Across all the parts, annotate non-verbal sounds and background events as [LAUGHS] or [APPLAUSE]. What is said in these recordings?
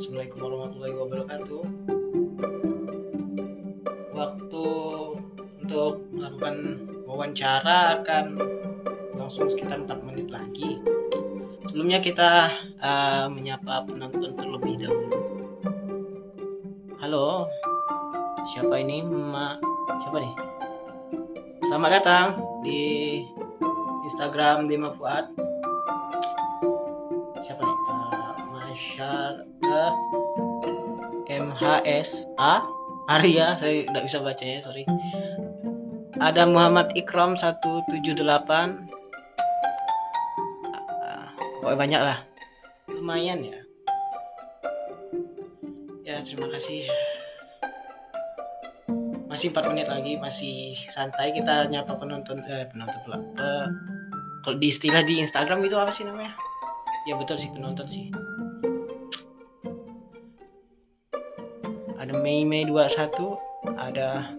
Assalamualaikum warahmatullahi wabarakatuh. Waktu untuk melakukan wawancara akan langsung sekitar 4 menit lagi. Sebelumnya kita uh, menyapa penonton terlebih dahulu. Halo, siapa ini? Ma, siapa nih? Selamat datang di Instagram Dima Fuad. MHSA Arya, saya tidak bisa bacanya, sorry. Ada Muhammad Ikram 178 pokoknya banyak lah. Lumayan ya. Ya terima kasih masih 4 menit lagi masih santai. Kita nyapa penonton eh penonton pula. Eh, kalau di istilah di Instagram itu apa sih namanya? Ya betul sih penonton sih ada Mei Mei 21 ada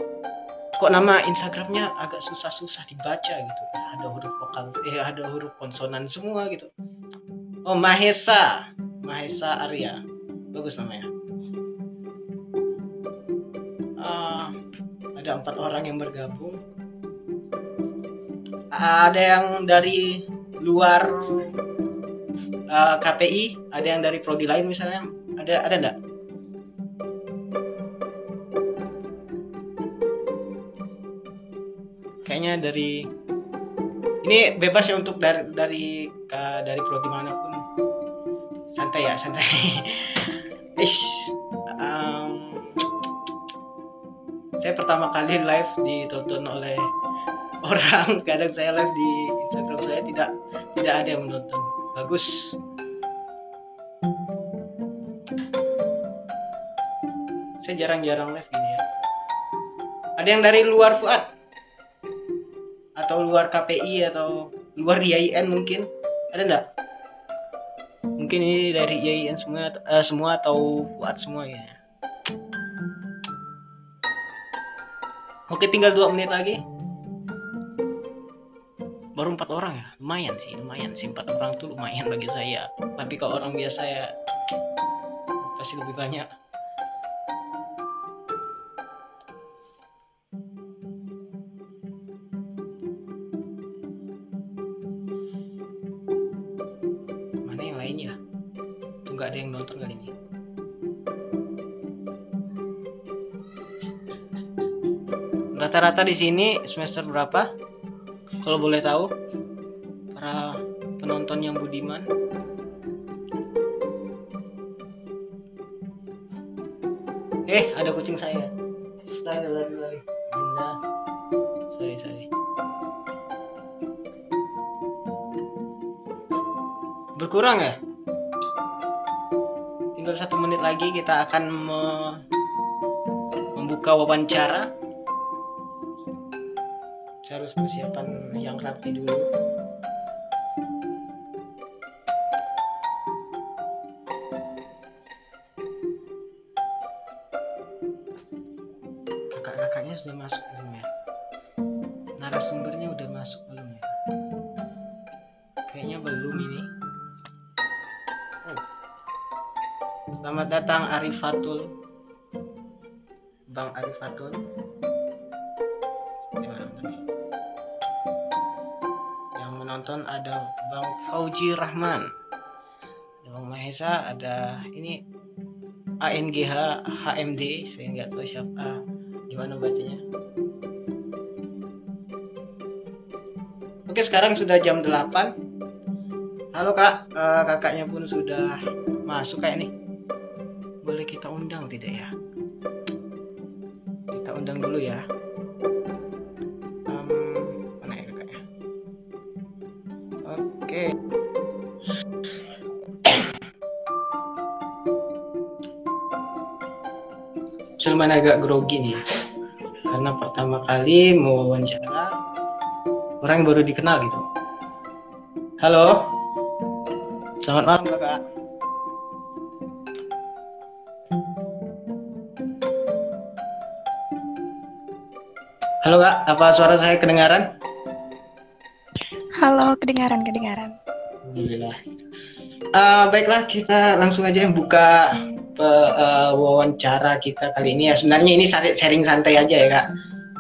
kok nama Instagramnya agak susah-susah dibaca gitu ada huruf vokal eh ada huruf konsonan semua gitu Oh Mahesa, Mahesa Arya, bagus namanya. Uh, ada empat orang yang bergabung. Ada yang dari luar uh, KPI, ada yang dari prodi lain misalnya. Ada ada enggak? Dari ini bebas ya untuk dari dari uh, dari prodi mana pun santai ya santai. [LAUGHS] Ish, um, saya pertama kali live ditonton oleh [LAUGHS] orang. Kadang saya live di Instagram saya tidak tidak ada yang menonton. Bagus. Saya jarang-jarang live ini ya. Ada yang dari luar Fuad atau luar KPI atau luar IAIN mungkin. Ada enggak mungkin ini dari IAIN semua uh, semua atau buat semua ya. Oke tinggal dua menit lagi. Baru empat orang ya? Lumayan sih lumayan sih. Empat orang tuh lumayan bagi saya. Tapi kalau orang biasa ya pasti lebih banyak rata-rata di sini semester berapa? Kalau boleh tahu para penonton yang budiman. Eh ada kucing saya. Lari lari lari nah sorry sorry. Berkurang ya? Tinggal satu menit lagi kita akan me membuka wawancara harus persiapan yang rapi dulu. Kakak-kakaknya sudah masuk belum ya? Narasumbernya udah masuk belum ya? Kayaknya belum ini. Selamat datang Arifatul Yang menonton ada Bang Fauji Rahman. Bang Mahesa ada ini ANGH HMD saya nggak tahu siapa. Gimana bacanya? Oke sekarang sudah jam 8 Halo kak, uh, kakaknya pun sudah masuk kayak nih Sulman agak grogi nih karena pertama kali mau wawancara orang yang baru dikenal gitu halo selamat malam kakak Halo kak, apa suara saya kedengaran? Halo, kedengaran, kedengaran. Alhamdulillah. Uh, baiklah, kita langsung aja buka uh, wawancara kita kali ini ya. Sebenarnya ini sharing santai aja ya kak.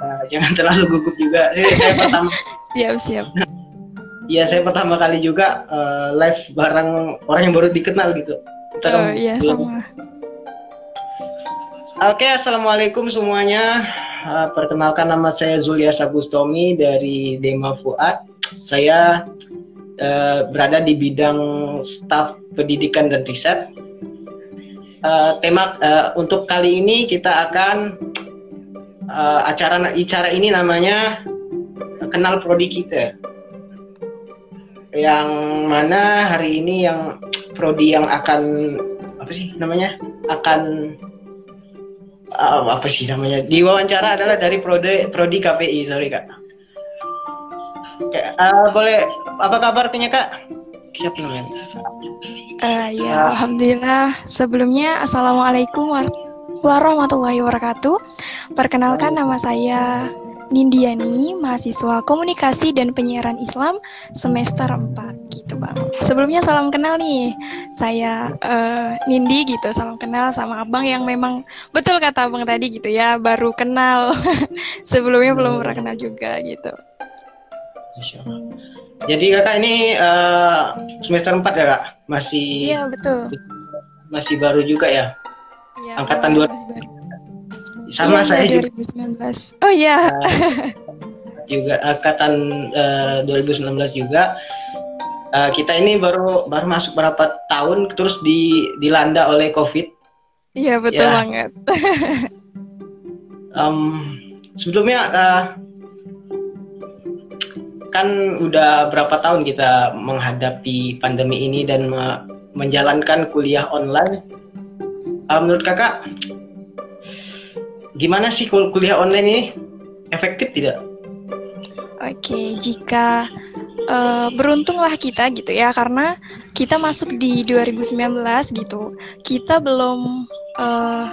Uh, jangan terlalu gugup juga. Saya [LAUGHS] pertama. siap siap. Iya saya pertama kali juga uh, live bareng orang yang baru dikenal gitu. Kita oh iya sama. Oke, assalamualaikum semuanya. Uh, perkenalkan nama saya Zulia Sagustomi dari Dema Fuad. Saya uh, berada di bidang staf pendidikan dan riset. Uh, tema uh, untuk kali ini kita akan uh, acara acara ini namanya kenal prodi kita. Yang mana hari ini yang prodi yang akan apa sih namanya? Akan uh, apa sih namanya? Diwawancara adalah dari prodi prodi KPI sorry kak. Oke, uh, boleh apa kabar punya kak? Siapa namanya uh, ya alhamdulillah sebelumnya assalamualaikum warahmatullahi wabarakatuh perkenalkan nama saya Nindiani, mahasiswa komunikasi dan penyiaran Islam semester 4 gitu bang. Sebelumnya salam kenal nih, saya uh, Nindi gitu, salam kenal sama abang yang memang betul kata abang tadi gitu ya, baru kenal. [LAUGHS] Sebelumnya belum pernah kenal juga gitu. Jadi kakak ini uh, semester 4 ya kak? Masih Iya betul. Masih baru juga ya? Iya, Angkatan dua sama iya, saya 2019. juga. Oh iya. Uh, juga angkatan uh, 2019 juga. Uh, kita ini baru baru masuk berapa tahun terus di dilanda oleh COVID. Iya betul ya. banget. [LAUGHS] um, sebelumnya uh, kan udah berapa tahun kita menghadapi pandemi ini dan me menjalankan kuliah online. Uh, menurut kakak gimana sih kuliah online ini efektif tidak? Oke, jika uh, beruntunglah kita gitu ya karena kita masuk di 2019 gitu. Kita belum uh,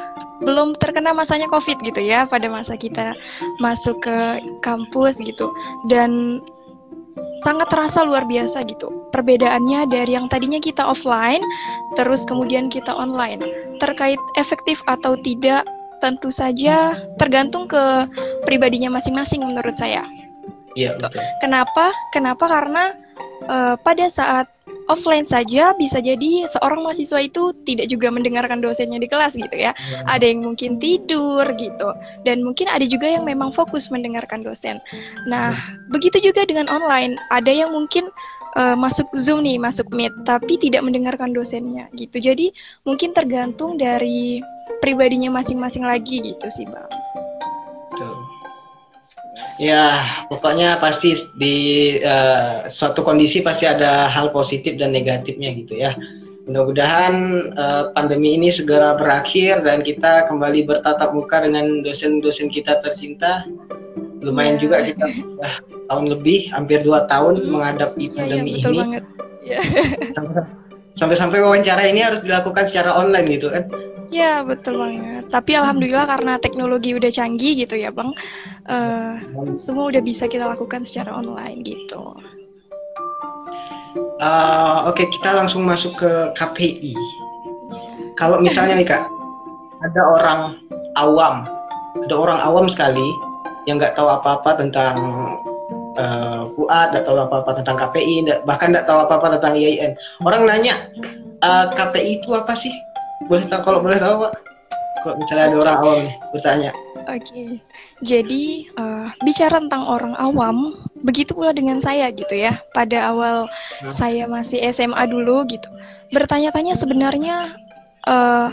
belum terkena masanya Covid gitu ya pada masa kita masuk ke kampus gitu. Dan sangat terasa luar biasa gitu. Perbedaannya dari yang tadinya kita offline terus kemudian kita online. Terkait efektif atau tidak tentu saja tergantung ke pribadinya masing-masing menurut saya. Iya. Betul. Kenapa? Kenapa? Karena uh, pada saat offline saja bisa jadi seorang mahasiswa itu tidak juga mendengarkan dosennya di kelas gitu ya. Hmm. Ada yang mungkin tidur gitu dan mungkin ada juga yang memang fokus mendengarkan dosen. Nah, hmm. begitu juga dengan online. Ada yang mungkin uh, masuk Zoom nih, masuk Meet, tapi tidak mendengarkan dosennya gitu. Jadi mungkin tergantung dari pribadinya masing-masing lagi gitu sih, Bang. Ya, pokoknya pasti di uh, suatu kondisi pasti ada hal positif dan negatifnya gitu ya. Mudah-mudahan uh, pandemi ini segera berakhir dan kita kembali bertatap muka dengan dosen-dosen kita tercinta. Lumayan yeah. juga kita sudah tahun lebih, hampir dua tahun hmm. menghadapi iya, iya, pandemi yeah, yeah, ini. Banget. Yeah. [LAUGHS] Sampai-sampai wawancara ini harus dilakukan secara online gitu kan? Ya betul banget. Tapi alhamdulillah karena teknologi udah canggih gitu ya bang, uh, semua udah bisa kita lakukan secara online gitu. Uh, Oke okay, kita langsung masuk ke KPI. Kalau misalnya nih kak, ada orang awam, ada orang awam sekali yang nggak tahu apa-apa tentang uh, nggak tahu apa-apa tentang KPI, bahkan nggak tahu apa-apa tentang IAIN. Orang nanya uh, KPI itu apa sih? boleh tahu kalau boleh tahu pak kalau misalnya ada orang awam nih bertanya Oke, okay. jadi uh, bicara tentang orang awam, begitu pula dengan saya gitu ya. Pada awal hmm. saya masih SMA dulu gitu, bertanya-tanya sebenarnya uh,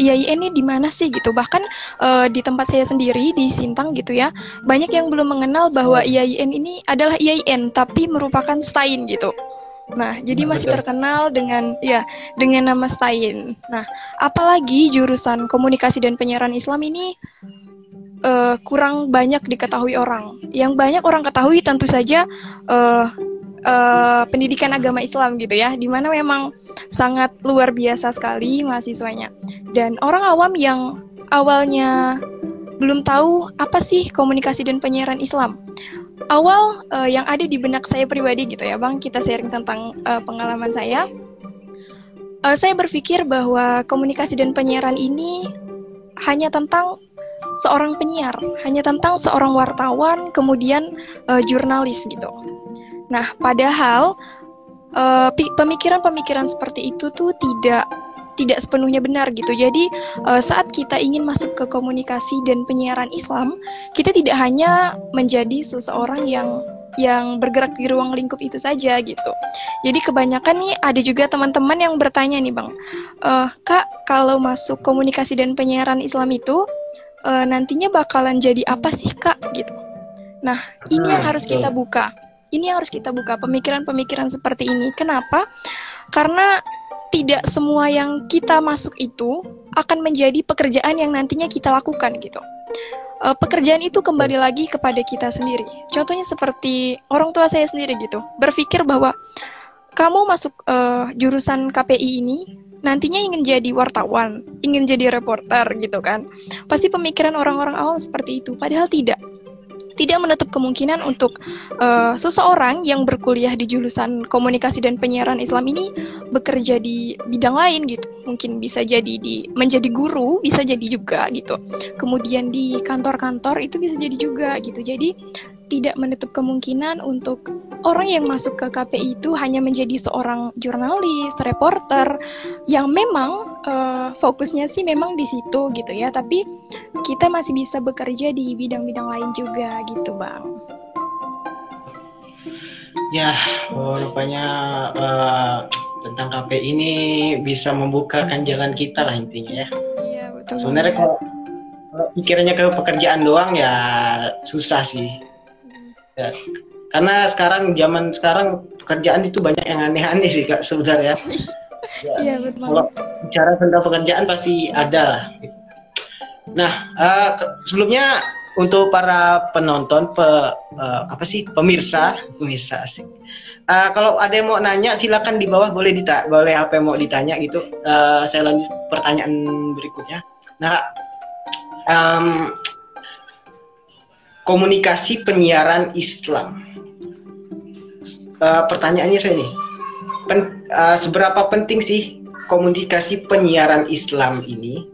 IAIN ini di mana sih gitu. Bahkan uh, di tempat saya sendiri di Sintang gitu ya, banyak yang belum mengenal bahwa IAIN ini adalah IAIN tapi merupakan STAIN gitu. Nah, jadi nah, masih betul. terkenal dengan ya dengan nama Stain. Nah, apalagi jurusan komunikasi dan penyiaran Islam ini uh, kurang banyak diketahui orang. Yang banyak orang ketahui tentu saja uh, uh, pendidikan agama Islam gitu ya, di mana memang sangat luar biasa sekali mahasiswanya. Dan orang awam yang awalnya belum tahu apa sih komunikasi dan penyiaran Islam awal uh, yang ada di benak saya pribadi gitu ya bang kita sharing tentang uh, pengalaman saya uh, saya berpikir bahwa komunikasi dan penyiaran ini hanya tentang seorang penyiar, hanya tentang seorang wartawan, kemudian uh, jurnalis gitu. Nah, padahal pemikiran-pemikiran uh, seperti itu tuh tidak tidak sepenuhnya benar gitu. Jadi uh, saat kita ingin masuk ke komunikasi dan penyiaran Islam, kita tidak hanya menjadi seseorang yang yang bergerak di ruang lingkup itu saja gitu. Jadi kebanyakan nih ada juga teman-teman yang bertanya nih bang, uh, kak kalau masuk komunikasi dan penyiaran Islam itu uh, nantinya bakalan jadi apa sih kak gitu. Nah ini yang harus kita buka. Ini yang harus kita buka pemikiran-pemikiran seperti ini. Kenapa? Karena tidak semua yang kita masuk itu akan menjadi pekerjaan yang nantinya kita lakukan gitu. Uh, pekerjaan itu kembali lagi kepada kita sendiri. Contohnya seperti orang tua saya sendiri gitu, berpikir bahwa kamu masuk uh, jurusan KPI ini nantinya ingin jadi wartawan, ingin jadi reporter gitu kan. Pasti pemikiran orang-orang awam seperti itu, padahal tidak tidak menutup kemungkinan untuk uh, seseorang yang berkuliah di jurusan komunikasi dan penyiaran Islam ini bekerja di bidang lain gitu. Mungkin bisa jadi di menjadi guru, bisa jadi juga gitu. Kemudian di kantor-kantor itu bisa jadi juga gitu. Jadi tidak menutup kemungkinan untuk orang yang masuk ke KPI itu hanya menjadi seorang jurnalis, reporter yang memang uh, fokusnya sih memang di situ gitu ya, tapi kita masih bisa bekerja di bidang-bidang lain juga gitu, Bang. Ya, oh, rupanya uh, tentang KPI ini bisa membukakan jalan kita lah intinya ya. Iya, betul. Sebenarnya kalau pikirannya ke pekerjaan doang ya susah sih ya. karena sekarang zaman sekarang pekerjaan itu banyak yang aneh-aneh sih kak sebenarnya ya. [LAUGHS] Iya betul. Kalau bicara tentang pekerjaan pasti ada lah. Nah uh, sebelumnya untuk para penonton, pe, uh, apa sih pemirsa, pemirsa sih. Uh, kalau ada yang mau nanya silakan di bawah boleh dita boleh apa yang mau ditanya gitu. Uh, saya lanjut pertanyaan berikutnya. Nah um, komunikasi penyiaran Islam. Uh, pertanyaannya saya nih, pen, uh, seberapa penting sih komunikasi penyiaran Islam ini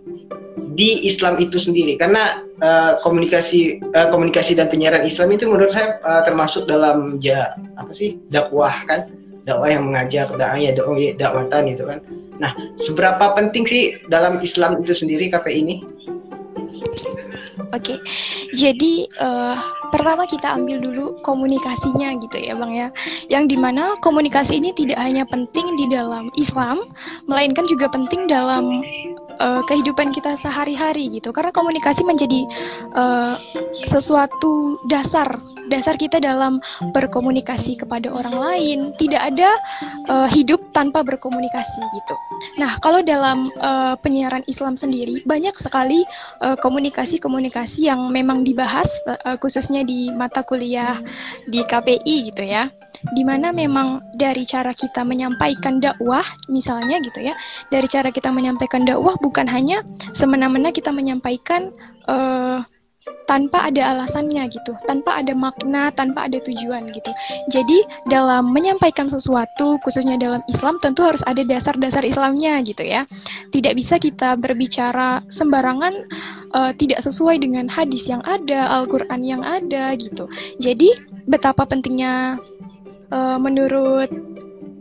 di Islam itu sendiri? Karena uh, komunikasi uh, komunikasi dan penyiaran Islam itu menurut saya uh, termasuk dalam ja apa sih dakwah kan, dakwah yang mengajar, dakwah ya dakwatan itu kan. Nah, seberapa penting sih dalam Islam itu sendiri KPI ini? Oke, okay. jadi uh, pertama kita ambil dulu komunikasinya gitu ya bang ya, yang di mana komunikasi ini tidak hanya penting di dalam Islam, melainkan juga penting dalam uh, kehidupan kita sehari-hari gitu. Karena komunikasi menjadi uh, sesuatu dasar dasar kita dalam berkomunikasi kepada orang lain. Tidak ada uh, hidup tanpa berkomunikasi gitu. Nah kalau dalam uh, penyiaran Islam sendiri banyak sekali komunikasi-komunikasi uh, yang memang dibahas uh, khususnya di mata kuliah di KPI gitu ya di mana memang dari cara kita menyampaikan dakwah misalnya gitu ya dari cara kita menyampaikan dakwah bukan hanya semena-mena kita menyampaikan uh, tanpa ada alasannya gitu, tanpa ada makna, tanpa ada tujuan gitu. Jadi dalam menyampaikan sesuatu, khususnya dalam Islam, tentu harus ada dasar-dasar Islamnya gitu ya. Tidak bisa kita berbicara sembarangan, uh, tidak sesuai dengan hadis yang ada, Al-Quran yang ada gitu. Jadi betapa pentingnya uh, menurut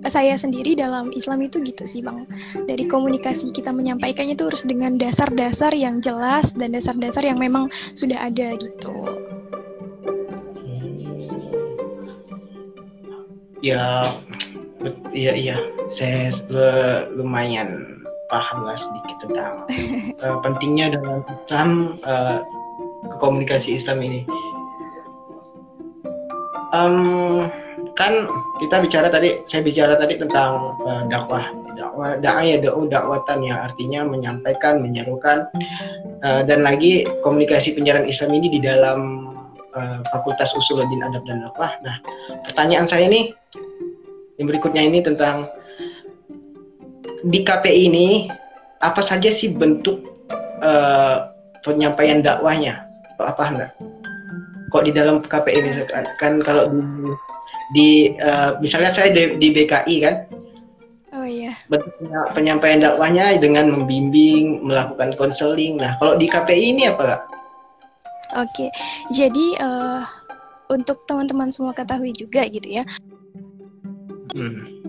saya sendiri dalam Islam itu gitu sih bang. Dari komunikasi kita menyampaikannya itu harus dengan dasar-dasar yang jelas dan dasar-dasar yang memang sudah ada gitu. Ya iya iya saya lumayan paham lah sedikit tentang uh, [LAUGHS] pentingnya dalam Islam uh, komunikasi Islam ini. Um, kan kita bicara tadi saya bicara tadi tentang uh, dakwah dakwah dakwah ya dakwatan yang artinya menyampaikan menyerukan uh, dan lagi komunikasi penyiaran Islam ini di dalam uh, Fakultas Usuluddin Adab dan Dakwah. Nah, pertanyaan saya nih yang berikutnya ini tentang di KPI ini apa saja sih bentuk uh, penyampaian dakwahnya? Apa enggak? Kok di dalam KPI ini kan kalau di di uh, misalnya saya di, di BKI kan oh iya bentuk penyampaian dakwahnya dengan membimbing, melakukan konseling. Nah, kalau di KPI ini apa, Kak? Oke, jadi uh, untuk teman-teman semua ketahui juga gitu ya. Hmm.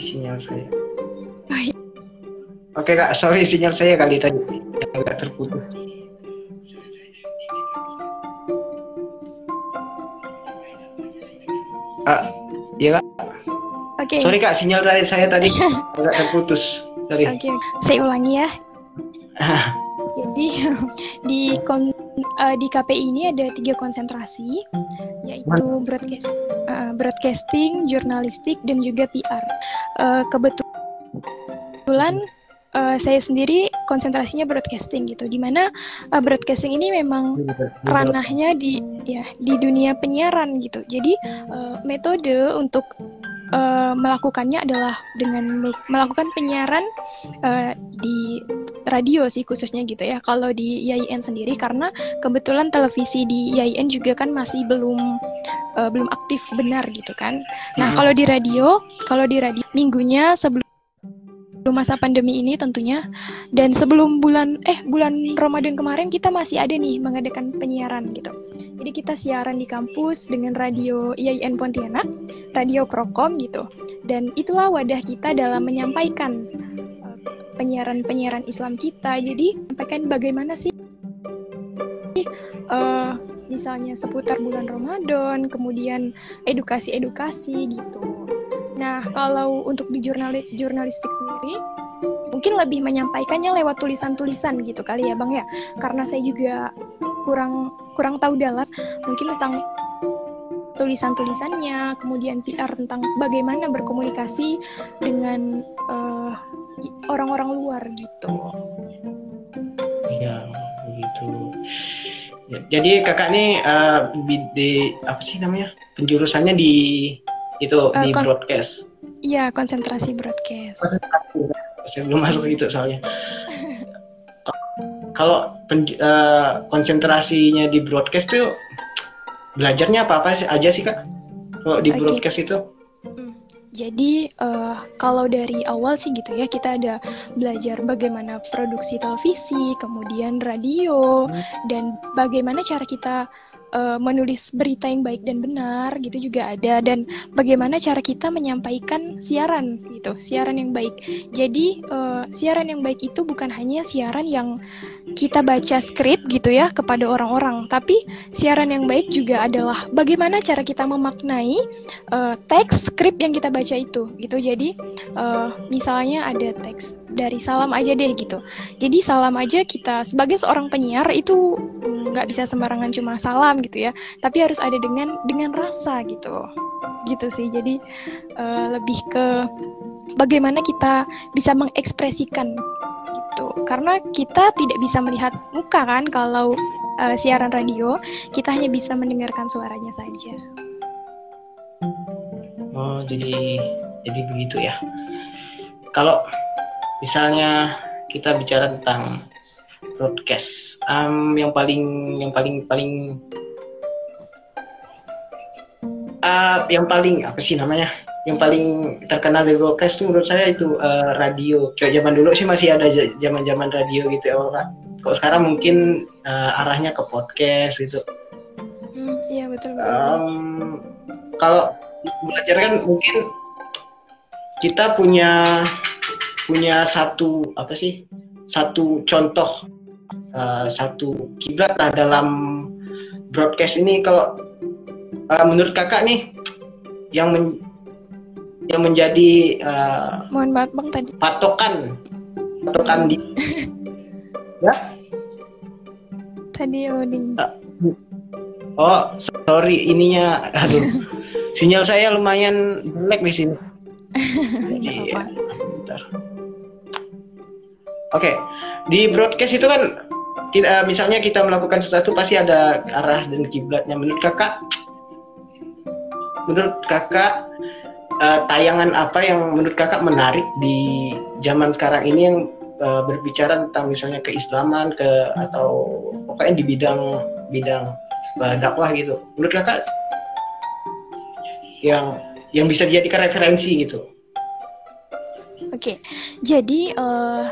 Sinyal saya. Oke kak, sorry sinyal saya kali tadi agak terputus. Ah, iya kak. Oke. Okay. Sorry kak, sinyal dari saya tadi [LAUGHS] agak terputus. Sorry. Oke, okay. saya ulangi ya. [LAUGHS] Jadi [LAUGHS] di kon, uh, di KPI ini ada tiga konsentrasi, yaitu broadcast, uh, broadcasting, jurnalistik, dan juga PR. Uh, kebetulan uh, saya sendiri konsentrasinya broadcasting gitu, di mana uh, broadcasting ini memang ranahnya di ya di dunia penyiaran gitu. Jadi uh, metode untuk uh, melakukannya adalah dengan melakukan penyiaran uh, di radio sih khususnya gitu ya. Kalau di IAIN sendiri karena kebetulan televisi di IAIN juga kan masih belum uh, belum aktif benar gitu kan. Nah, hmm. kalau di radio, kalau di radio minggunya sebelum masa pandemi ini tentunya dan sebelum bulan eh bulan Ramadan kemarin kita masih ada nih mengadakan penyiaran gitu. Jadi kita siaran di kampus dengan radio IAIN Pontianak, radio Prokom gitu. Dan itulah wadah kita dalam menyampaikan penyiaran-penyiaran Islam kita. Jadi sampaikan bagaimana sih uh, misalnya seputar bulan Ramadan, kemudian edukasi-edukasi gitu. Nah, kalau untuk di jurnalis jurnalistik sendiri, mungkin lebih menyampaikannya lewat tulisan-tulisan gitu kali ya, Bang ya. Karena saya juga kurang kurang tahu dalam mungkin tentang tulisan-tulisannya, kemudian PR tentang bagaimana berkomunikasi dengan eh, orang-orang luar gitu. Iya, begitu. Ya, jadi kakak ini uh, di apa sih namanya penjurusannya di itu uh, di broadcast. Iya, konsentrasi broadcast. Saya belum masuk itu soalnya. Kalau uh, konsentrasinya di broadcast tuh belajarnya apa apa aja sih kak? Kalau di okay. broadcast itu? Hmm. Jadi uh, kalau dari awal sih gitu ya kita ada belajar bagaimana produksi televisi, kemudian radio, hmm. dan bagaimana cara kita uh, menulis berita yang baik dan benar gitu juga ada. Dan bagaimana cara kita menyampaikan siaran gitu siaran yang baik. Jadi uh, siaran yang baik itu bukan hanya siaran yang kita baca skrip gitu ya kepada orang-orang tapi siaran yang baik juga adalah bagaimana cara kita memaknai uh, teks skrip yang kita baca itu gitu. Jadi uh, misalnya ada teks dari salam aja deh gitu. Jadi salam aja kita sebagai seorang penyiar itu nggak bisa sembarangan cuma salam gitu ya. Tapi harus ada dengan dengan rasa gitu. Gitu sih. Jadi uh, lebih ke bagaimana kita bisa mengekspresikan gitu. Karena kita tidak bisa melihat muka kan kalau uh, siaran radio kita hanya bisa mendengarkan suaranya saja. Oh jadi jadi begitu ya. Kalau misalnya kita bicara tentang broadcast um, yang paling yang paling paling uh, yang paling apa sih namanya yang paling terkenal di broadcast itu menurut saya itu uh, radio. Coba zaman dulu sih masih ada zaman-zaman radio gitu ya orang. Kok sekarang mungkin uh, arahnya ke podcast gitu. Hmm, iya betul betul. Um, kalau belajar kan mungkin kita punya punya satu apa sih satu contoh uh, satu kiblat. Lah dalam broadcast ini kalau uh, menurut kakak nih yang men, yang menjadi uh, mohon maaf bang tadi. patokan patokan di [LAUGHS] ya? Tadi loading uh, oh sorry ininya aduh. [LAUGHS] Sinyal saya lumayan jelek di sini. [LAUGHS] Jadi ya, Oke, okay. di broadcast itu kan kita, misalnya kita melakukan sesuatu pasti ada arah dan kiblatnya. Menurut kakak, menurut kakak uh, tayangan apa yang menurut kakak menarik di zaman sekarang ini yang uh, berbicara tentang misalnya keislaman ke atau pokoknya di bidang bidang uh, dakwah gitu menurut kakak yang yang bisa dijadikan referensi gitu oke okay. jadi uh,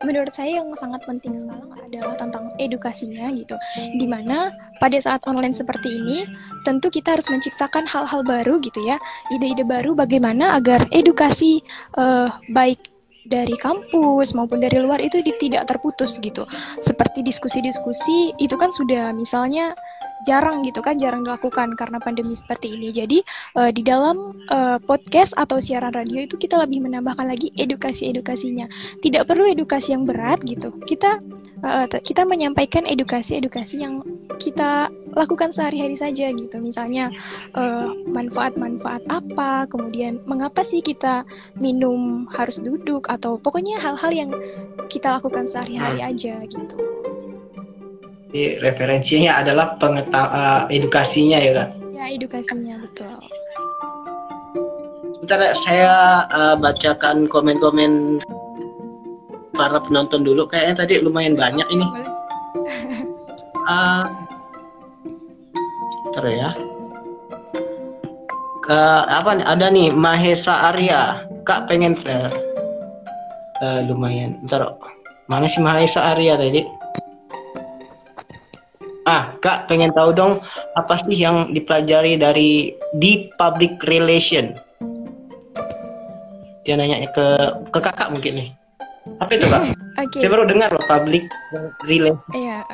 menurut saya yang sangat penting sekarang adalah tentang edukasinya gitu. Di mana pada saat online seperti ini, tentu kita harus menciptakan hal-hal baru gitu ya, ide-ide baru bagaimana agar edukasi uh, baik dari kampus maupun dari luar itu tidak terputus gitu. Seperti diskusi-diskusi itu kan sudah misalnya jarang gitu kan jarang dilakukan karena pandemi seperti ini. Jadi uh, di dalam uh, podcast atau siaran radio itu kita lebih menambahkan lagi edukasi edukasinya tidak perlu edukasi yang berat gitu. Kita uh, kita menyampaikan edukasi edukasi yang kita lakukan sehari-hari saja gitu. Misalnya manfaat manfaat-manfaat apa kemudian mengapa sih kita minum harus duduk atau pokoknya hal-hal yang kita lakukan sehari-hari hmm. aja gitu jadi referensinya adalah pengetahuan uh, edukasinya ya kan? Ya edukasinya betul. Sebentar saya uh, bacakan komen-komen para penonton dulu. Kayaknya tadi lumayan banyak ini. Uh, [LAUGHS] ya. Ke apa nih? Ada nih Mahesa Arya. Kak pengen uh, uh, lumayan. Bentar. Mana sih Mahesa Arya tadi? Ah, Kak, pengen tahu dong apa sih yang dipelajari dari di public relation? Dia nanya ke ke kakak mungkin nih. Apa itu kak? [CLEARS THROAT] Okay. Saya baru dengar loh public relation. Iya.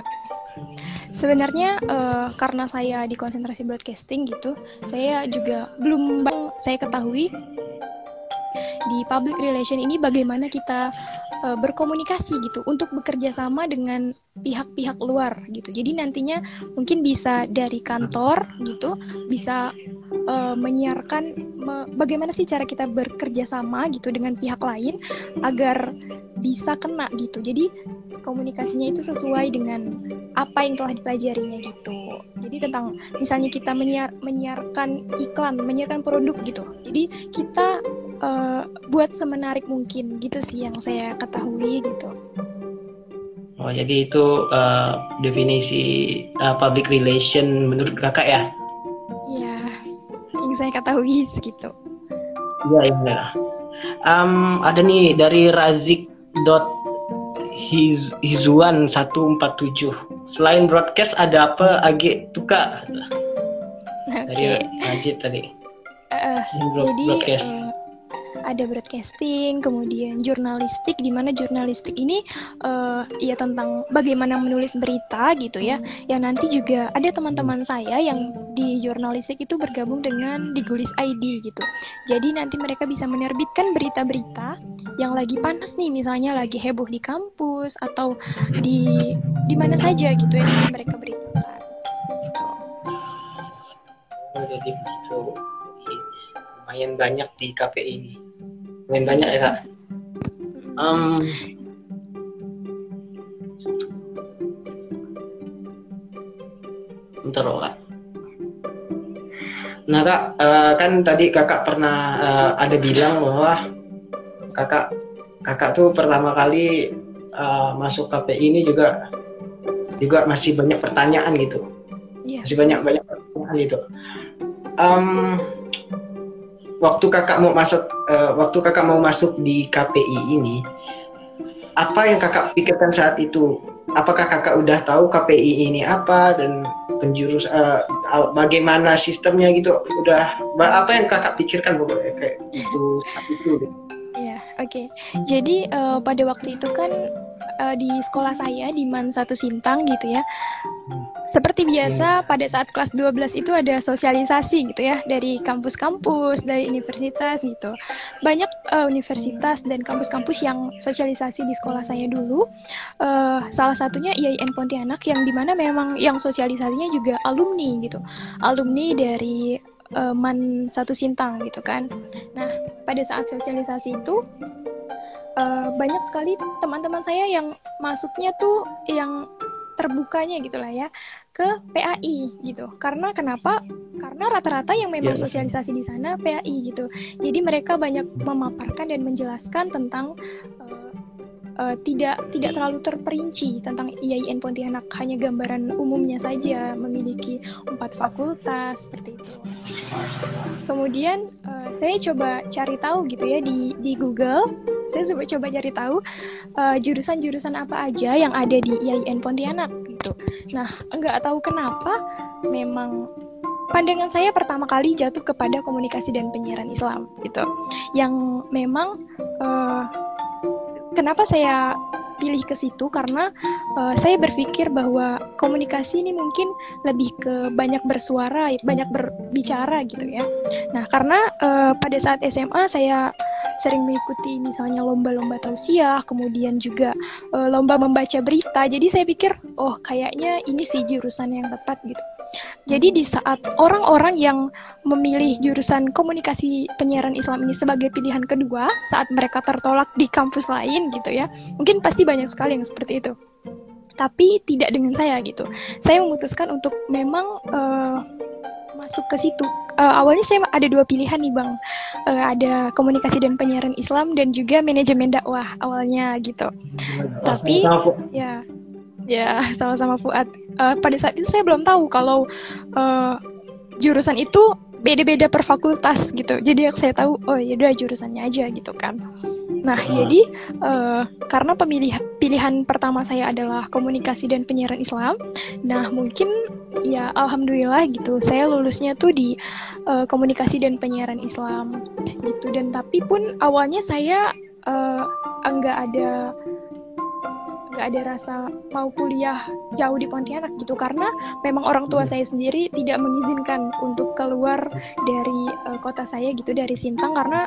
Sebenarnya uh, karena saya di konsentrasi broadcasting gitu, saya juga belum saya ketahui di public relation ini bagaimana kita uh, berkomunikasi gitu untuk bekerja sama dengan pihak-pihak luar gitu. Jadi nantinya mungkin bisa dari kantor gitu, bisa uh, menyiarkan me bagaimana sih cara kita bekerja sama gitu dengan pihak lain agar bisa kena gitu. Jadi komunikasinya itu sesuai dengan apa yang telah dipelajarinya gitu. Jadi tentang misalnya kita menyiar menyiarkan iklan, menyiarkan produk gitu. Jadi kita uh, buat semenarik mungkin gitu sih yang saya ketahui gitu. Oh jadi itu uh, definisi uh, public relation menurut kakak ya? Iya, yang saya ketahui [LAUGHS] segitu. Iya iya. Um, ada nih dari Razik dot Hiz Hizuan 147 Selain broadcast ada apa Agi Tuka? Okay. Dari Razik tadi. Uh, jadi broadcast. Uh, ada broadcasting, kemudian jurnalistik, di mana jurnalistik ini uh, ya tentang bagaimana menulis berita gitu ya. Yang nanti juga ada teman-teman saya yang di jurnalistik itu bergabung dengan di Gulis ID gitu. Jadi nanti mereka bisa menerbitkan berita-berita yang lagi panas nih, misalnya lagi heboh di kampus atau di di mana saja gitu ya mereka beritakan. Jadi begitu lumayan banyak di KPI ini main banyak ya kak? Um, bentar loh kak. Nah kak uh, kan tadi kakak pernah uh, ada bilang bahwa kakak kakak tuh pertama kali uh, masuk KPI ini juga juga masih banyak pertanyaan gitu. Yeah. masih banyak banyak pertanyaan gitu. Um, waktu kakak mau masuk uh, waktu kakak mau masuk di KPI ini apa yang kakak pikirkan saat itu apakah kakak udah tahu KPI ini apa dan penjurus uh, bagaimana sistemnya gitu udah apa yang kakak pikirkan pokoknya kayak itu saat itu. Iya, oke. Okay. Jadi uh, pada waktu itu kan uh, di sekolah saya di Man Satu Sintang gitu ya. Seperti biasa hmm. pada saat kelas 12 itu ada sosialisasi gitu ya dari kampus-kampus, dari universitas gitu. Banyak uh, universitas dan kampus-kampus yang sosialisasi di sekolah saya dulu. Uh, salah satunya IAIN Pontianak yang di mana memang yang sosialisasinya juga alumni gitu. Alumni dari uh, Man Satu Sintang gitu kan. Nah, pada saat sosialisasi itu uh, banyak sekali teman-teman saya yang masuknya tuh yang terbukanya gitulah ya ke PAI gitu. Karena kenapa? Karena rata-rata yang memang Iya. sosialisasi di sana PAI gitu. Jadi mereka banyak memaparkan dan menjelaskan tentang eh, eh, tidak tidak terlalu terperinci tentang IAIN Pontianak hanya gambaran umumnya saja memiliki empat fakultas seperti itu. Kemudian eh, saya coba cari tahu gitu ya di di Google. Saya coba coba cari tahu eh, jurusan-jurusan apa aja yang ada di IAIN Pontianak gitu. Nah, nggak tahu kenapa memang pandangan saya pertama kali jatuh kepada komunikasi dan penyiaran Islam gitu. Yang memang eh, kenapa saya pilih ke situ karena eh, saya berpikir bahwa komunikasi ini mungkin lebih ke banyak bersuara, banyak berbicara gitu ya. Nah, karena eh, pada saat SMA saya sering mengikuti misalnya lomba-lomba tausiah, kemudian juga eh, lomba membaca berita. Jadi saya pikir, oh kayaknya ini sih jurusan yang tepat gitu. Jadi di saat orang-orang yang memilih jurusan komunikasi penyiaran Islam ini sebagai pilihan kedua saat mereka tertolak di kampus lain gitu ya, mungkin pasti banyak sekali yang seperti itu. Tapi tidak dengan saya gitu. Saya memutuskan untuk memang eh, masuk ke situ. Eh, awalnya saya ada dua pilihan nih bang, Eh, ada komunikasi dan penyiaran Islam dan juga manajemen dakwah awalnya gitu. Tapi-. Ya, ya sama-sama Fuad. Eh, pada saat itu saya belum tahu kalau eh, jurusan itu beda-beda per fakultas gitu. Jadi yang saya tahu, oh ya udah jurusannya aja gitu kan. Nah, Hmm. jadi eh, karena pemilih pilihan pertama saya adalah komunikasi dan penyiaran Islam. Nah, mungkin ya alhamdulillah gitu. Saya lulusnya tuh di eh, komunikasi dan penyiaran Islam gitu. Dan tapi pun awalnya saya eh, enggak ada nggak ada rasa mau kuliah jauh di Pontianak gitu. Karena memang orang tua saya sendiri tidak mengizinkan untuk keluar dari eh, kota saya gitu dari Sintang. Karena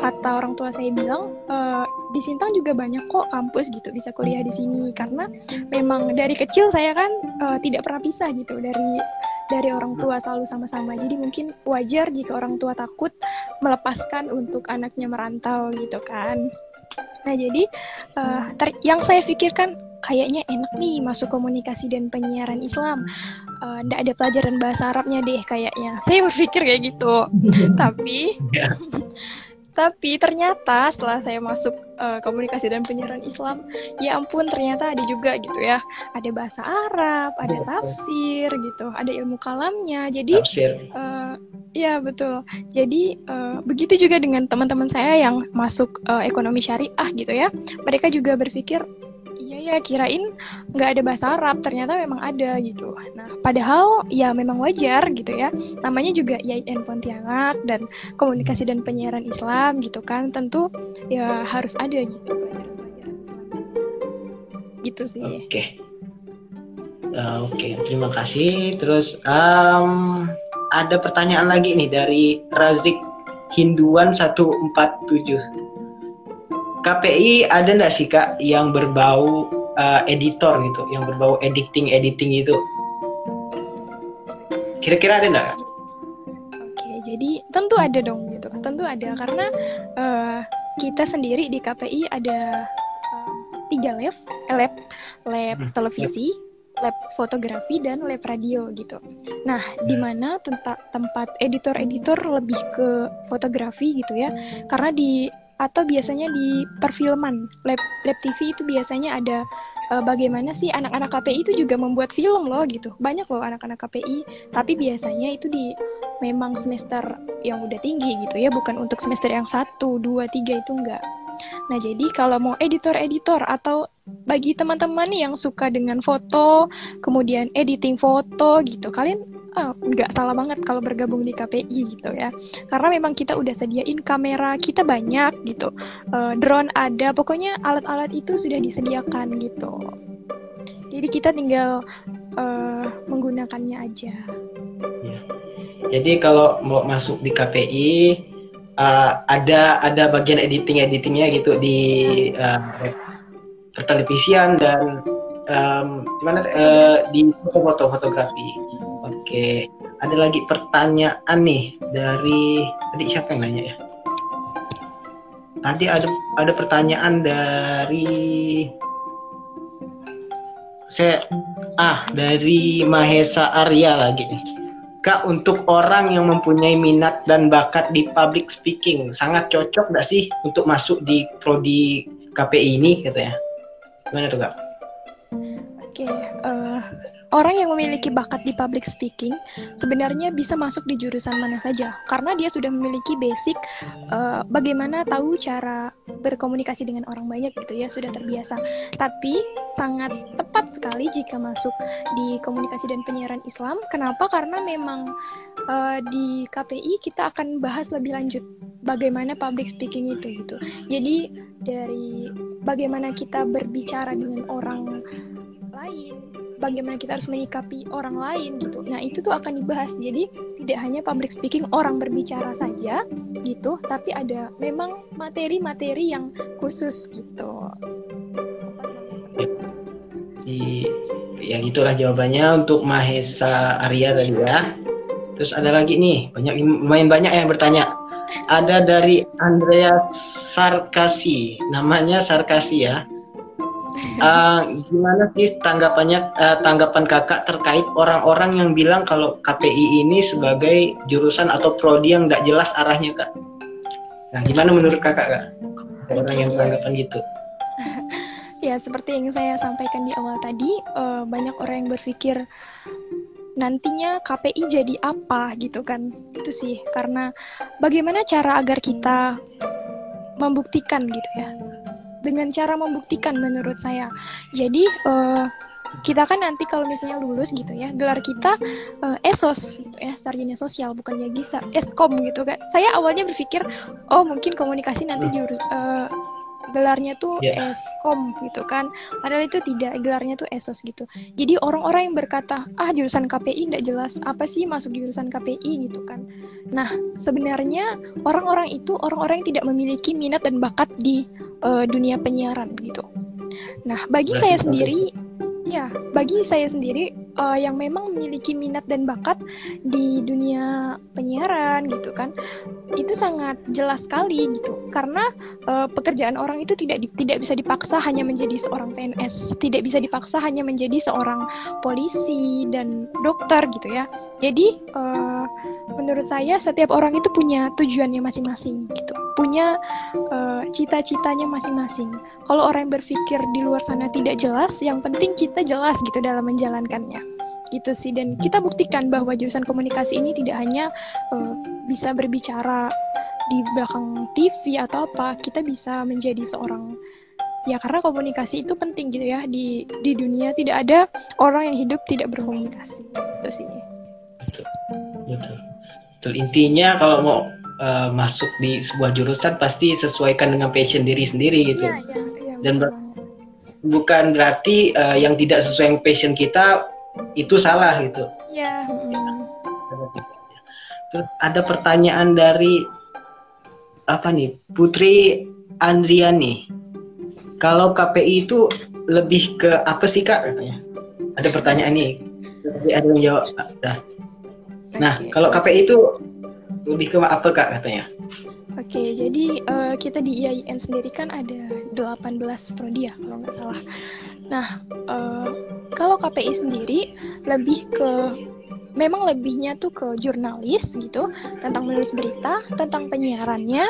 kata orang tua saya bilang eh, di Sintang juga banyak kok kampus gitu bisa kuliah di sini. Karena memang dari kecil saya kan eh, tidak pernah pisah gitu dari dari orang tua selalu sama-sama. Jadi mungkin wajar jika orang tua takut melepaskan untuk anaknya merantau gitu kan nah jadi eh, ter- yang saya pikirkan kayaknya enak nih masuk komunikasi dan penyiaran Islam. Eh, ndak ada pelajaran bahasa Arabnya deh kayaknya. Saya berpikir kayak gitu. [LAUGHS] Tapi Ya. [LAUGHS] tapi ternyata setelah saya masuk eh, komunikasi dan penyiaran Islam ya ampun ternyata ada juga gitu ya ada bahasa Arab ada Betul. tafsir gitu ada ilmu kalamnya jadi. Eh, Iya betul. Jadi eh, begitu juga dengan teman-teman saya yang masuk eh, ekonomi syariah gitu ya. Mereka juga berpikir, iya ya kirain nggak ada bahasa Arab, ternyata memang ada gitu. Nah padahal ya memang wajar gitu ya. Namanya juga IAIN Pontianak dan komunikasi dan penyiaran Islam gitu kan. Tentu ya harus ada gitu pelajaran-pelajaran Islam. Gitu sih. Oke. Eh, Oke, terima kasih. Terus em, ada pertanyaan lagi nih dari Razik Hinduan 147. KPI ada nggak sih kak yang berbau eh, editor gitu, yang berbau editing editing itu? Kira-kira ada nggak? Oke, jadi tentu ada dong gitu. Tentu ada karena eh, kita sendiri di KPI ada eh, tiga lab, lab, lab Hmm, televisi, lab fotografi dan lab radio gitu. Nah, di Hmm. mana tempat editor-editor lebih ke fotografi gitu ya. Karena di atau biasanya di perfilman lab lab TV itu biasanya ada eh, bagaimana sih anak-anak KPI itu juga membuat film loh gitu. Banyak loh anak-anak KPI, tapi biasanya itu di memang semester yang udah tinggi gitu ya, bukan untuk semester yang satu, dua, tiga itu enggak. Nah jadi kalau mau editor-editor atau bagi teman-teman yang suka dengan foto, kemudian editing foto gitu, kalian ah, nggak salah banget kalau bergabung di KPI gitu ya. Karena memang kita udah sediain kamera kita banyak gitu, Eh, drone ada, pokoknya alat-alat itu sudah disediakan gitu. Jadi kita tinggal eh, menggunakannya aja. Jadi kalau mau masuk di KPI eh, ada ada bagian editing editingnya gitu di eh, pertelevisian dan em, di mana eh, di foto-foto fotografi. Oke, ada lagi pertanyaan nih dari tadi siapa yang nanya ya? Tadi ada ada pertanyaan dari saya ah dari Mahesa Arya lagi nih. Kak, untuk orang yang mempunyai minat dan bakat di public speaking, sangat cocok gak sih untuk masuk di prodi KPI ini katanya? Gimana tuh kak? Oke, uh, orang yang memiliki bakat di public speaking sebenarnya bisa masuk di jurusan mana saja karena dia sudah memiliki basic uh, bagaimana tahu cara berkomunikasi dengan orang banyak gitu ya sudah terbiasa. Tapi sangat tepat sekali jika masuk di komunikasi dan penyiaran Islam. Kenapa? Karena memang uh, di KPI kita akan bahas lebih lanjut bagaimana public speaking itu gitu. Jadi dari bagaimana kita berbicara dengan orang lain, bagaimana kita harus menyikapi orang lain gitu. Nah, itu tuh akan dibahas. Jadi, tidak hanya public speaking orang berbicara saja gitu, tapi ada memang materi-materi yang khusus gitu. Di yang itulah jawabannya untuk Mahesa Arya tadi ya. Terus ada lagi nih, banyak lumayan banyak yang bertanya. Ada dari Andrea Sarkasi, namanya Sarkasi ya uh, gimana sih tanggapannya uh, tanggapan kakak terkait orang-orang yang bilang kalau KPI ini sebagai jurusan atau prodi yang nggak jelas arahnya kak? Nah gimana menurut kakak kak? Orang yang tanggapan gitu? [LAUGHS] ya seperti yang saya sampaikan di awal tadi uh, banyak orang yang berpikir nantinya KPI jadi apa gitu kan itu sih karena bagaimana cara agar kita membuktikan gitu ya. Dengan cara membuktikan menurut saya. Jadi uh, kita kan nanti kalau misalnya lulus gitu ya gelar kita uh, esos gitu ya sarjana sosial bukan lagi eskom gitu kan. Saya awalnya berpikir oh mungkin komunikasi nanti jurus uh, gelarnya tuh yeah. eskom gitu kan. Padahal itu tidak gelarnya tuh esos gitu. Jadi orang-orang yang berkata ah jurusan KPI tidak jelas apa sih masuk jurusan KPI gitu kan. Nah sebenarnya orang-orang itu orang-orang yang tidak memiliki minat dan bakat di uh, dunia penyiaran gitu. Nah, bagi Berarti saya sendiri, ya, bagi saya sendiri uh, yang memang memiliki minat dan bakat di dunia penyiaran gitu kan, itu sangat jelas sekali gitu. Karena uh, pekerjaan orang itu tidak di, tidak bisa dipaksa hanya menjadi seorang PNS, tidak bisa dipaksa hanya menjadi seorang polisi dan dokter gitu ya. Jadi uh, menurut saya setiap orang itu punya tujuannya masing-masing gitu punya uh, cita-citanya masing-masing. Kalau orang yang berpikir di luar sana tidak jelas yang penting kita jelas gitu dalam menjalankannya. Gitu sih. Dan kita buktikan bahwa jurusan komunikasi ini tidak hanya uh, bisa berbicara di belakang TV atau apa kita bisa menjadi seorang. Ya karena komunikasi itu penting gitu ya di di dunia. Tidak ada orang yang hidup tidak berkomunikasi. Itu sih. Betul. Betul. Betul. Intinya kalau mau uh, masuk di sebuah jurusan pasti sesuaikan dengan passion diri sendiri gitu. Ya, ya, ya, Dan ber bukan berarti uh, yang tidak sesuai dengan passion kita itu salah gitu. Iya. Terus ada pertanyaan dari apa nih Putri Andriani. Kalau KPI itu lebih ke apa sih kak katanya? Ada pertanyaan nih. Ada yang jawab. Nah, nah kalau KPI itu lebih ke apa kak katanya? Oke, jadi uh, kita di IAIN sendiri kan ada 18 prodi ya kalau nggak salah. Nah, uh, kalau KPI sendiri lebih ke memang lebihnya tuh ke jurnalis gitu tentang menulis berita tentang penyiarannya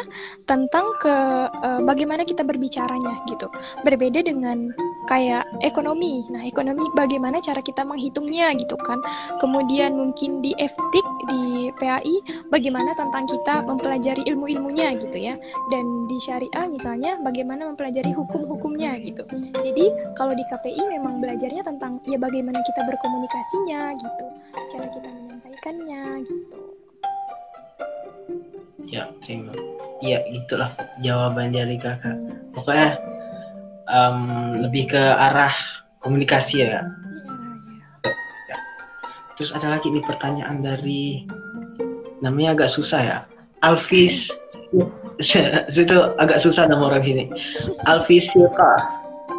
tentang ke uh, bagaimana kita berbicaranya gitu berbeda dengan kayak ekonomi. Nah ekonomi bagaimana cara kita menghitungnya gitu kan? Kemudian mungkin di FTIK di PAI bagaimana tentang kita mempelajari ilmu-ilmunya gitu ya. Dan di syariah misalnya bagaimana mempelajari hukum-hukumnya gitu. Jadi kalau di KPI memang belajarnya tentang ya bagaimana kita berkomunikasinya gitu. Cara kita menyampaikannya gitu. Ya terima iya itulah jawaban dari kakak. Pokoknya um, lebih ke arah komunikasi ya, ya, ya. terus ada lagi nih pertanyaan dari namanya agak susah ya. Alvis [LAUGHS] itu agak susah nama orang ini. Alvis Silka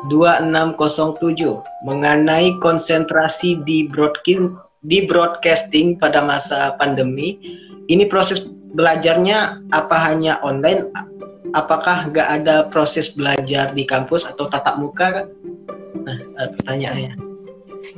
2607 mengenai konsentrasi di broadcasting di broadcasting pada masa pandemi, ini proses belajarnya apa hanya online? Apakah nggak ada proses belajar di kampus atau tatap muka? Nah, pertanyaannya.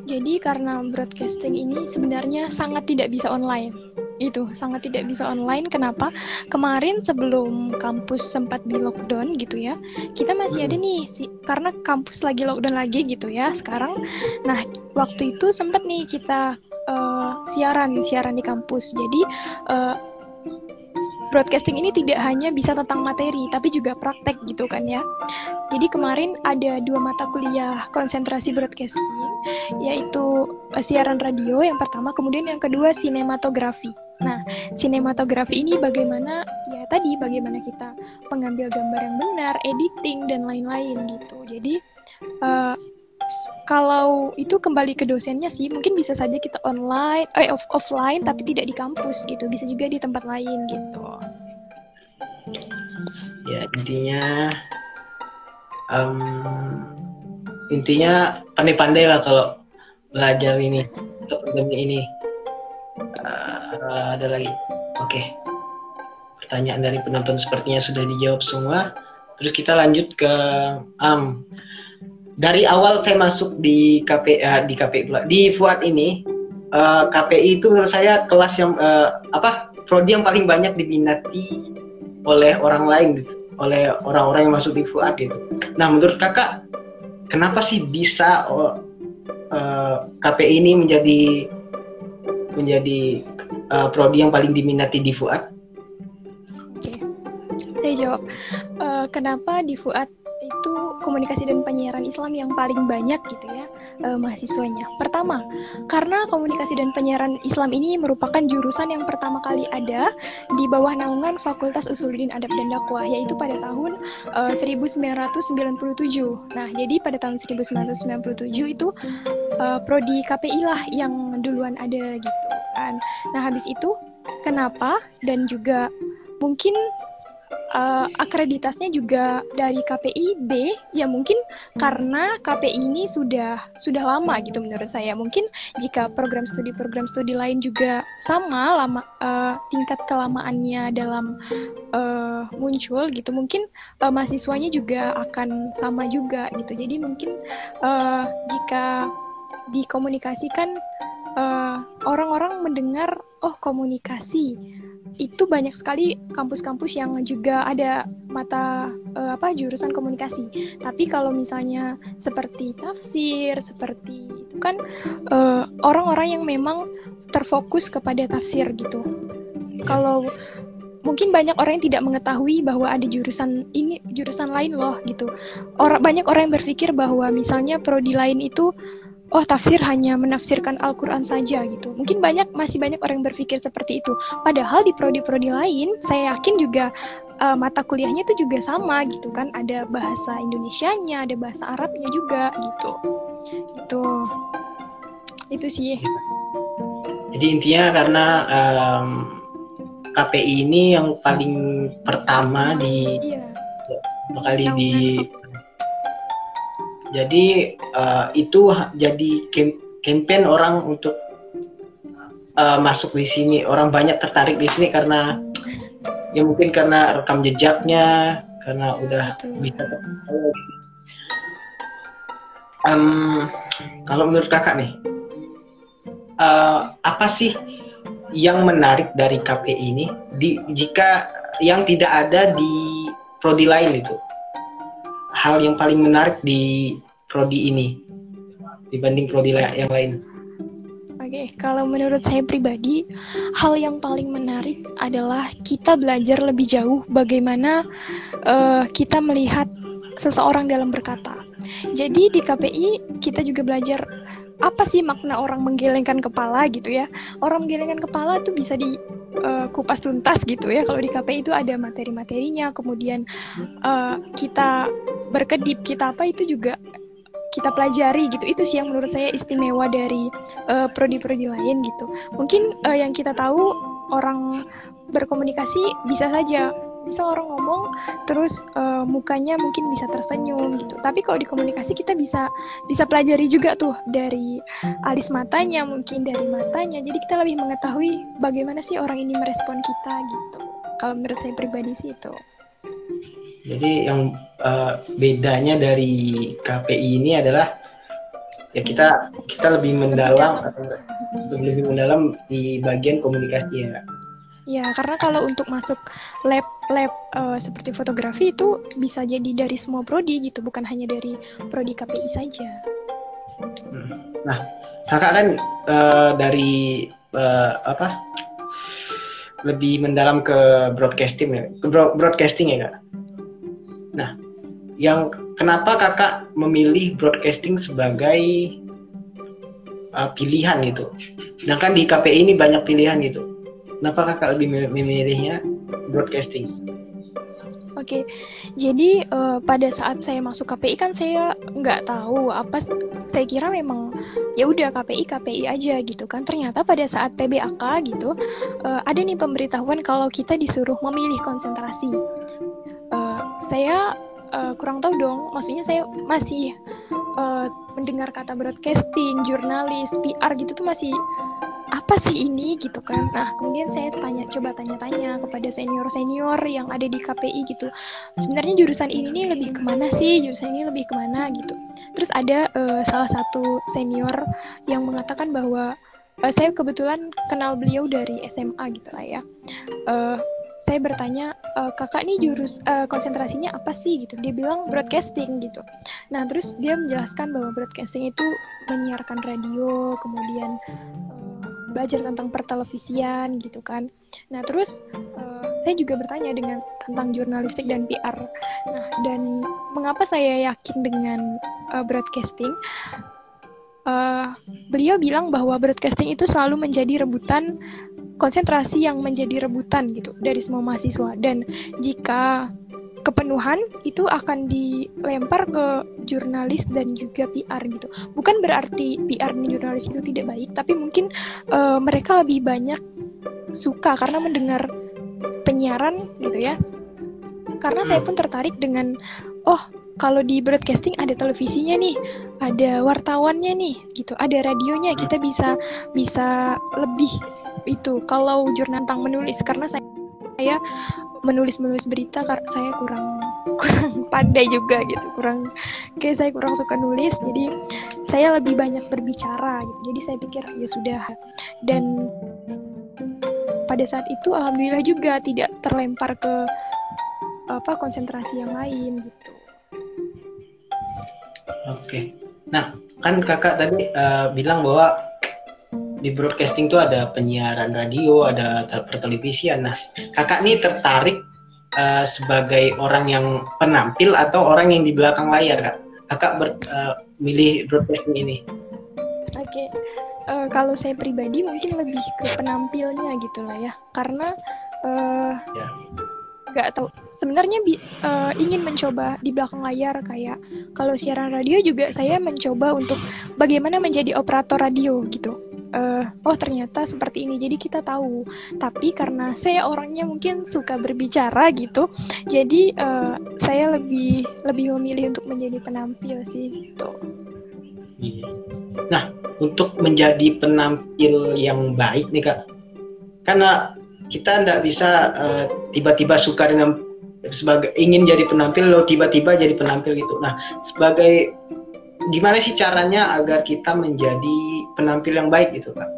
Jadi karena broadcasting ini sebenarnya sangat tidak bisa online. Itu sangat tidak bisa online. Kenapa? Kemarin sebelum kampus sempat di lockdown gitu ya, kita masih ada nih si, karena kampus lagi lockdown lagi gitu ya sekarang. Nah waktu itu sempat nih kita uh, siaran siaran di kampus. Jadi uh, broadcasting ini tidak hanya bisa tentang materi, tapi juga praktek gitu kan ya. Jadi kemarin ada dua mata kuliah konsentrasi broadcasting, yaitu uh, siaran radio yang pertama, kemudian yang kedua sinematografi. Nah, sinematografi ini bagaimana ya tadi bagaimana kita mengambil gambar yang benar, editing dan lain-lain gitu. Jadi uh, kalau itu kembali ke dosennya sih mungkin bisa saja kita online eh off offline tapi tidak di kampus gitu bisa juga di tempat lain gitu. Ya intinya um, intinya pandai-pandai lah kalau belajar ini untuk ini. Uh, ada lagi? Oke. Okay. pertanyaan dari penonton sepertinya sudah dijawab semua. Terus kita lanjut ke um, dari awal saya masuk di KP uh, di KP di Fuad ini uh, eh, KPI itu menurut saya kelas yang uh, apa prodi yang paling banyak diminati oleh orang lain oleh orang-orang yang masuk di Fuad gitu. Nah menurut kakak kenapa sih bisa uh, uh, KPI ini menjadi menjadi uh, prodi yang paling diminati di Fuad? Oke, saya jawab. Uh, kenapa di Fuad itu komunikasi dan penyiaran Islam yang paling banyak gitu ya uh, mahasiswanya. Pertama, karena komunikasi dan penyiaran Islam ini merupakan jurusan yang pertama kali ada di bawah naungan Fakultas Usuluddin Adab dan Dakwah yaitu pada tahun eh, 1997. Nah, jadi pada tahun 1997 itu uh, prodi KPI lah yang duluan ada gitu kan. Nah, habis itu kenapa dan juga mungkin uh, akreditasnya juga dari KPI B ya mungkin karena KPI ini sudah sudah lama gitu menurut saya. Mungkin jika program studi program studi lain juga sama lama uh, tingkat kelamaannya dalam uh, muncul gitu mungkin uh, mahasiswanya juga akan sama juga gitu. Jadi mungkin uh, jika dikomunikasikan orang-orang uh, mendengar oh komunikasi itu banyak sekali kampus-kampus yang juga ada mata uh, apa jurusan komunikasi. Tapi kalau misalnya seperti tafsir, seperti itu kan eh, orang-orang yang memang terfokus kepada tafsir gitu. Kalau mungkin banyak orang yang tidak mengetahui bahwa ada jurusan ini jurusan lain loh gitu. Orang banyak orang yang berpikir bahwa misalnya prodi lain itu oh tafsir hanya menafsirkan Al-Quran saja gitu. Mungkin banyak masih banyak orang yang berpikir seperti itu. Padahal di prodi-prodi lain, saya yakin juga uh, mata kuliahnya itu juga sama gitu kan. Ada bahasa Indonesianya, ada bahasa Arabnya juga gitu. Itu itu sih. Jadi intinya karena um, KPI ini yang paling pertama di iya. kali di jadi uh, itu jadi campaign orang untuk uh, masuk di sini. Orang banyak tertarik di sini karena ya mungkin karena rekam jejaknya karena udah bisa um, kalau menurut kakak nih uh, apa sih yang menarik dari KPI ini? Di jika yang tidak ada di prodi lain itu hal yang paling menarik di prodi ini dibanding prodi yang lain? Oke, kalau menurut saya pribadi, hal yang paling menarik adalah kita belajar lebih jauh bagaimana uh, kita melihat seseorang dalam berkata. Jadi di KPI kita juga belajar apa sih makna orang menggelengkan kepala gitu ya. Orang menggelengkan kepala itu bisa di uh, kupas tuntas gitu ya. Kalau di KPI itu ada materi-materinya, kemudian uh, kita berkedip, kita apa itu juga kita pelajari gitu. Itu sih yang menurut saya istimewa dari uh, prodi-prodi lain gitu. Mungkin uh, yang kita tahu orang berkomunikasi bisa saja bisa orang ngomong terus uh, mukanya mungkin bisa tersenyum gitu. Tapi kalau di komunikasi kita bisa bisa pelajari juga tuh dari alis matanya mungkin dari matanya. Jadi kita lebih mengetahui bagaimana sih orang ini merespon kita gitu. Kalau menurut saya pribadi sih itu. Jadi yang uh, bedanya dari KPI ini adalah ya kita kita lebih mendalam atau lebih mendalam di bagian komunikasi ya Ya, karena kalau untuk masuk lab lab uh, seperti fotografi itu bisa jadi dari semua prodi gitu, bukan hanya dari prodi KPI saja. Nah, kakak kan uh, dari uh, apa? Lebih mendalam ke broadcasting ya, ke broadcasting ya kak. Nah, yang kenapa kakak memilih broadcasting sebagai uh, pilihan gitu? Sedangkan di KPI ini banyak pilihan gitu Kenapa kakak lebih memilihnya broadcasting? Oke, jadi uh, pada saat saya masuk KPI kan saya nggak tahu apa, saya kira memang ya udah KPI KPI aja gitu kan. Ternyata pada saat PBAK gitu uh, ada nih pemberitahuan kalau kita disuruh memilih konsentrasi. Uh, saya uh, kurang tahu dong, maksudnya saya masih uh, mendengar kata broadcasting, jurnalis, PR gitu tuh masih apa sih ini gitu kan. Nah kemudian saya tanya coba tanya-tanya kepada senior-senior yang ada di KPI gitu. Sebenarnya jurusan ini nih lebih ke mana sih? Jurusan ini lebih ke mana gitu. Terus ada uh, salah satu senior yang mengatakan bahwa uh, saya kebetulan kenal beliau dari SMA gitu lah ya. Uh, saya bertanya e, kakak nih jurus uh, konsentrasinya apa sih? Gitu. Dia bilang broadcasting gitu. Nah terus dia menjelaskan bahwa broadcasting itu menyiarkan radio kemudian belajar tentang pertelevisian gitu kan. Nah terus uh, saya juga bertanya dengan tentang jurnalistik dan PR. Nah dan mengapa saya yakin dengan uh, broadcasting? Uh, beliau bilang bahwa broadcasting itu selalu menjadi rebutan konsentrasi yang menjadi rebutan gitu dari semua mahasiswa dan jika kepenuhan itu akan dilempar ke jurnalis dan juga PR gitu. Bukan berarti PR dan jurnalis itu tidak baik, tapi mungkin uh, mereka lebih banyak suka karena mendengar penyiaran gitu ya. Karena saya pun tertarik dengan oh kalau di broadcasting ada televisinya nih, ada wartawannya nih, gitu, ada radionya, kita bisa bisa lebih itu. Kalau jurnal tentang menulis karena saya saya menulis menulis berita saya kurang kurang pandai juga gitu. Kurang kayak saya kurang suka nulis jadi saya lebih banyak berbicara gitu. Jadi saya pikir ya sudah. Dan pada saat itu alhamdulillah juga tidak terlempar ke apa konsentrasi yang lain gitu. Oke. Nah kan kakak tadi uh, bilang bahwa di broadcasting itu ada penyiaran radio, ada pertelevisian. Nah, kakak ini tertarik uh, sebagai orang yang penampil atau orang yang di belakang layar, kak? Kakak ber, uh, milih broadcasting ini? Oke, okay. uh, kalau saya pribadi mungkin lebih ke penampilnya gitulah ya, karena uh, ya. Gak tahu. Sebenarnya uh, ingin mencoba di belakang layar kayak kalau siaran radio juga saya mencoba untuk bagaimana menjadi operator radio gitu uh, oh ternyata seperti ini. Jadi kita tahu. Tapi karena saya orangnya mungkin suka berbicara gitu jadi uh, saya lebih lebih memilih untuk menjadi penampil sih gitu. Iya. nah untuk menjadi penampil yang baik nih kak karena kita tidak bisa uh, tiba-tiba suka dengan sebagai ingin jadi penampil lo tiba-tiba jadi penampil gitu. Nah sebagai gimana sih caranya agar kita menjadi penampil yang baik gitu kak?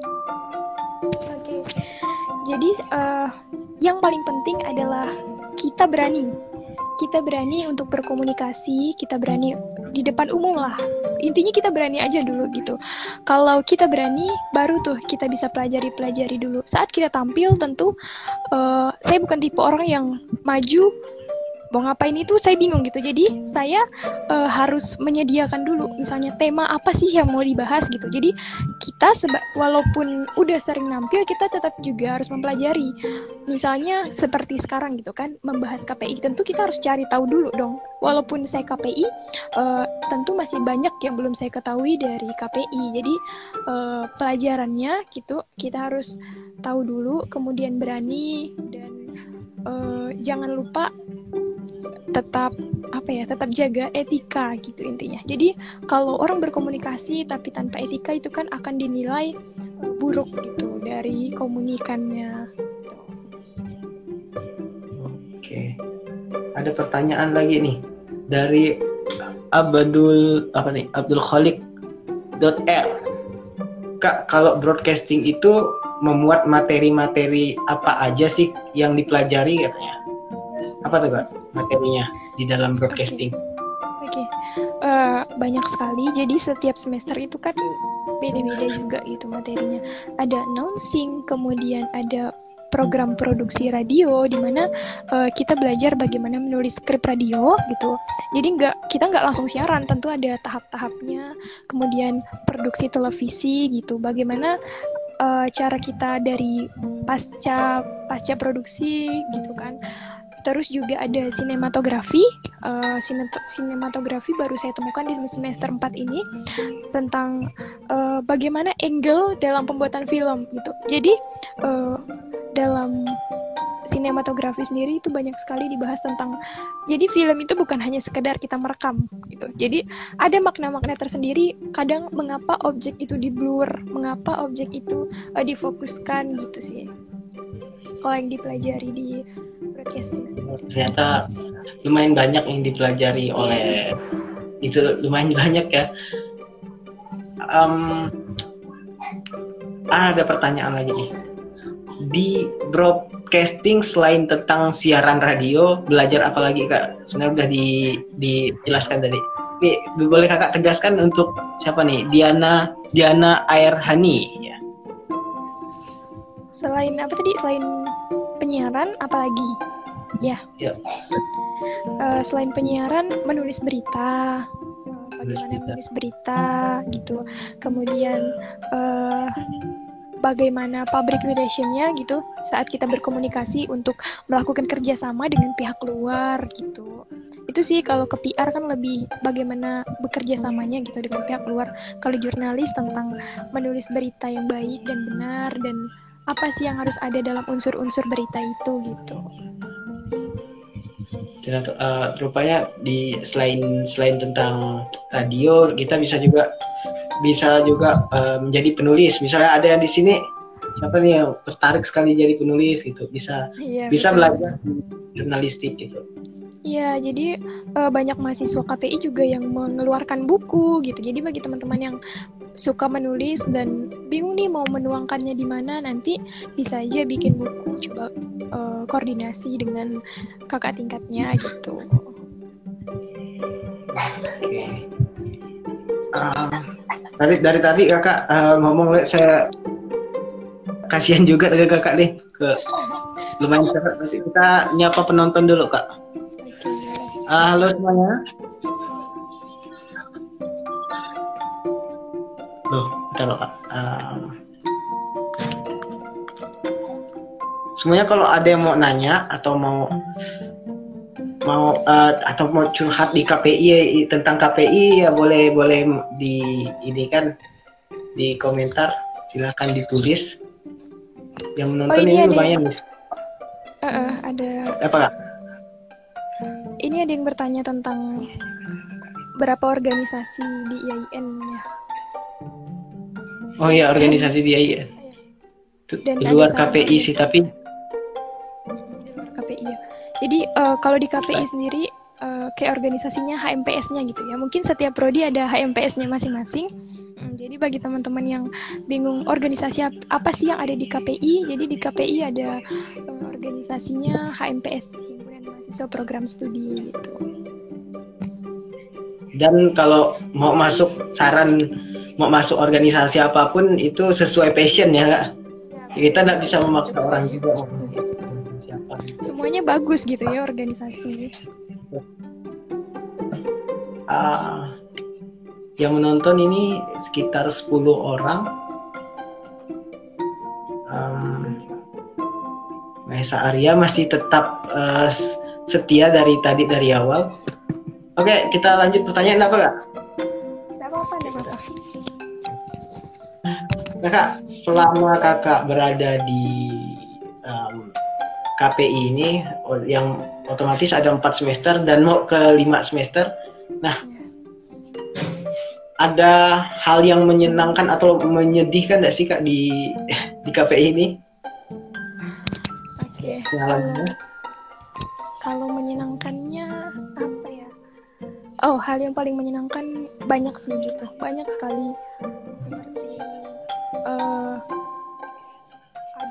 Oke, jadi uh, yang paling penting adalah kita berani, kita berani untuk berkomunikasi, kita berani di depan umum lah. Intinya kita berani aja dulu gitu. Kalau kita berani, baru tuh kita bisa pelajari-pelajari dulu. Saat kita tampil, tentu uh, saya bukan tipe orang yang maju mau ngapain itu saya bingung gitu. Jadi saya uh, harus menyediakan dulu misalnya tema apa sih yang mau dibahas gitu. Jadi kita seba walaupun udah sering nampil kita tetap juga harus mempelajari. Misalnya seperti sekarang gitu kan membahas KPI tentu kita harus cari tahu dulu dong. Walaupun saya KPI uh, eh, tentu masih banyak yang belum saya ketahui dari KPI jadi uh, pelajarannya gitu kita harus tahu dulu kemudian berani dan uh, jangan lupa tetap apa ya tetap jaga etika gitu intinya. Jadi kalau orang berkomunikasi tapi tanpa etika itu kan akan dinilai uh, buruk gitu dari komunikannya. Oke. Ada pertanyaan lagi nih dari Abdul apa nih Abdul Khalik .r. Kak, kalau broadcasting itu memuat materi-materi apa aja sih yang dipelajari katanya? Apa tuh kak materinya di dalam broadcasting? Oke, okay. uh, eh, banyak sekali. Jadi setiap semester itu kan beda-beda juga itu materinya. Ada announcing, kemudian ada program produksi radio di mana uh, kita belajar bagaimana menulis skrip radio gitu. Jadi nggak kita nggak langsung siaran, tentu ada tahap-tahapnya. Kemudian produksi televisi gitu. Bagaimana uh, cara kita dari pasca pasca produksi gitu kan. Terus juga ada sinematografi. Uh, sinematografi baru saya temukan di semester 4 ini tentang uh, bagaimana angle dalam pembuatan film gitu. Jadi uh, dalam sinematografi sendiri itu banyak sekali dibahas tentang jadi film itu bukan hanya sekedar kita merekam gitu jadi ada makna-makna tersendiri kadang mengapa objek itu di blur mengapa objek itu uh, difokuskan gitu sih kalau yang dipelajari di sendiri ternyata lumayan banyak yang dipelajari oleh itu lumayan [LAUGHS] banyak ya. Um, ada pertanyaan lagi nih. Di broadcasting selain tentang siaran radio belajar apa lagi kak? Sebenarnya udah di, dijelaskan tadi. Oke, boleh kakak tegaskan untuk siapa nih? Diana Diana Air Hani ya. Selain apa tadi? Selain penyiaran apalagi? Ya. Ya. Uh, selain penyiaran menulis berita. Bagaimana menulis berita. gitu. Kemudian uh, bagaimana public relationnya gitu. Saat kita berkomunikasi untuk melakukan kerjasama dengan pihak luar gitu. Itu sih kalau ke PR kan lebih bagaimana bekerja samanya gitu dengan pihak luar. Kalau jurnalis tentang menulis berita yang baik dan benar dan apa sih yang harus ada dalam unsur-unsur berita itu gitu dan uh, rupanya di selain selain tentang radio kita bisa juga bisa juga uh, menjadi penulis. Misalnya ada yang di sini siapa nih yang tertarik sekali jadi penulis gitu, bisa iya, bisa betul. belajar jurnalistik gitu. Iya, jadi uh, banyak mahasiswa KPI juga yang mengeluarkan buku gitu. Jadi bagi teman-teman yang suka menulis dan bingung nih mau menuangkannya di mana, nanti bisa aja bikin buku, coba uh, koordinasi dengan kakak tingkatnya gitu. Oke. Um, dari dari tadi kakak uh, ngomong saya kasihan juga dengan kakak nih. Ke lumayan cepat nanti kita nyapa penonton dulu kak. Uh, halo semuanya loh kita loh kak. Uh, semuanya kalau ada yang mau nanya atau mau mau uh, atau mau curhat di KPI tentang KPI ya boleh boleh di ini kan di komentar. Silahkan ditulis. Yang menonton oh, ini, ini lumayan nih. Uh, uh, ada. Apa kak? ini ada yang bertanya tentang berapa organisasi di IAIN ya oh iya organisasi Dan, di IAIN Dan di luar KPI sih tapi jadi uh, kalau di KPI sendiri uh, kayak organisasinya HMPS-nya gitu ya. Mungkin setiap prodi ada HMPS-nya masing-masing. Hmm, jadi bagi teman-teman yang bingung organisasi apa sih yang ada di KPI, jadi di KPI ada uh, organisasinya HMPS, Himpunan Mahasiswa Program Studi gitu. Dan kalau mau masuk saran mau masuk organisasi apa pun itu sesuai passion ya, Kak. Kita tidak bisa memaksa orang juga semuanya bagus gitu ya organisasi. Uh, yang menonton ini sekitar 10 orang. Um, Mahesa Arya masih tetap uh, setia dari tadi dari awal. Oke kita lanjut pertanyaan apa kak? Kakak, selama kakak berada di KPI ini yang otomatis ada empat semester dan mau ke lima semester. Nah, ada hal yang menyenangkan atau menyedihkan nggak sih kak di [LAUGHS] di KPI ini? Oke. Okay. Uh, kalau menyenangkannya apa ya? Oh, hal yang paling menyenangkan banyak sih gitu, banyak sekali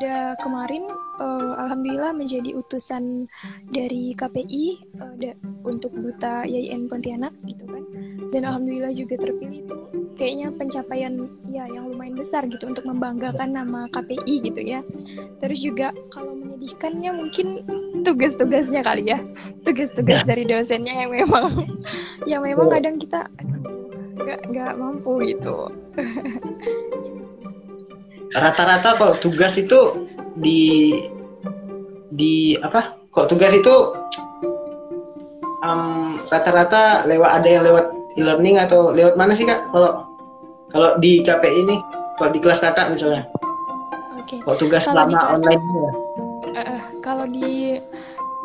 pada kemarin uh, alhamdulillah menjadi utusan dari KPI uh, da untuk duta YIN Pontianak gitu kan. Dan alhamdulillah juga terpilih itu kayaknya pencapaian ya yang lumayan besar gitu untuk membanggakan nama KPI gitu ya. Terus juga kalau menyedihkannya mungkin tugas-tugasnya kali ya. Tugas-tugas ya. dari dosennya yang memang yang memang kadang kita nggak nggak mampu gitu [LAUGHS] rata-rata kalau tugas itu di di apa kok tugas itu um, rata-rata lewat ada yang lewat e-learning atau lewat mana sih kak kalau kalau di KPI ini kalau di kelas kakak misalnya Oke. Okay. kalau tugas kalau selama kelas, online ya uh, kalau di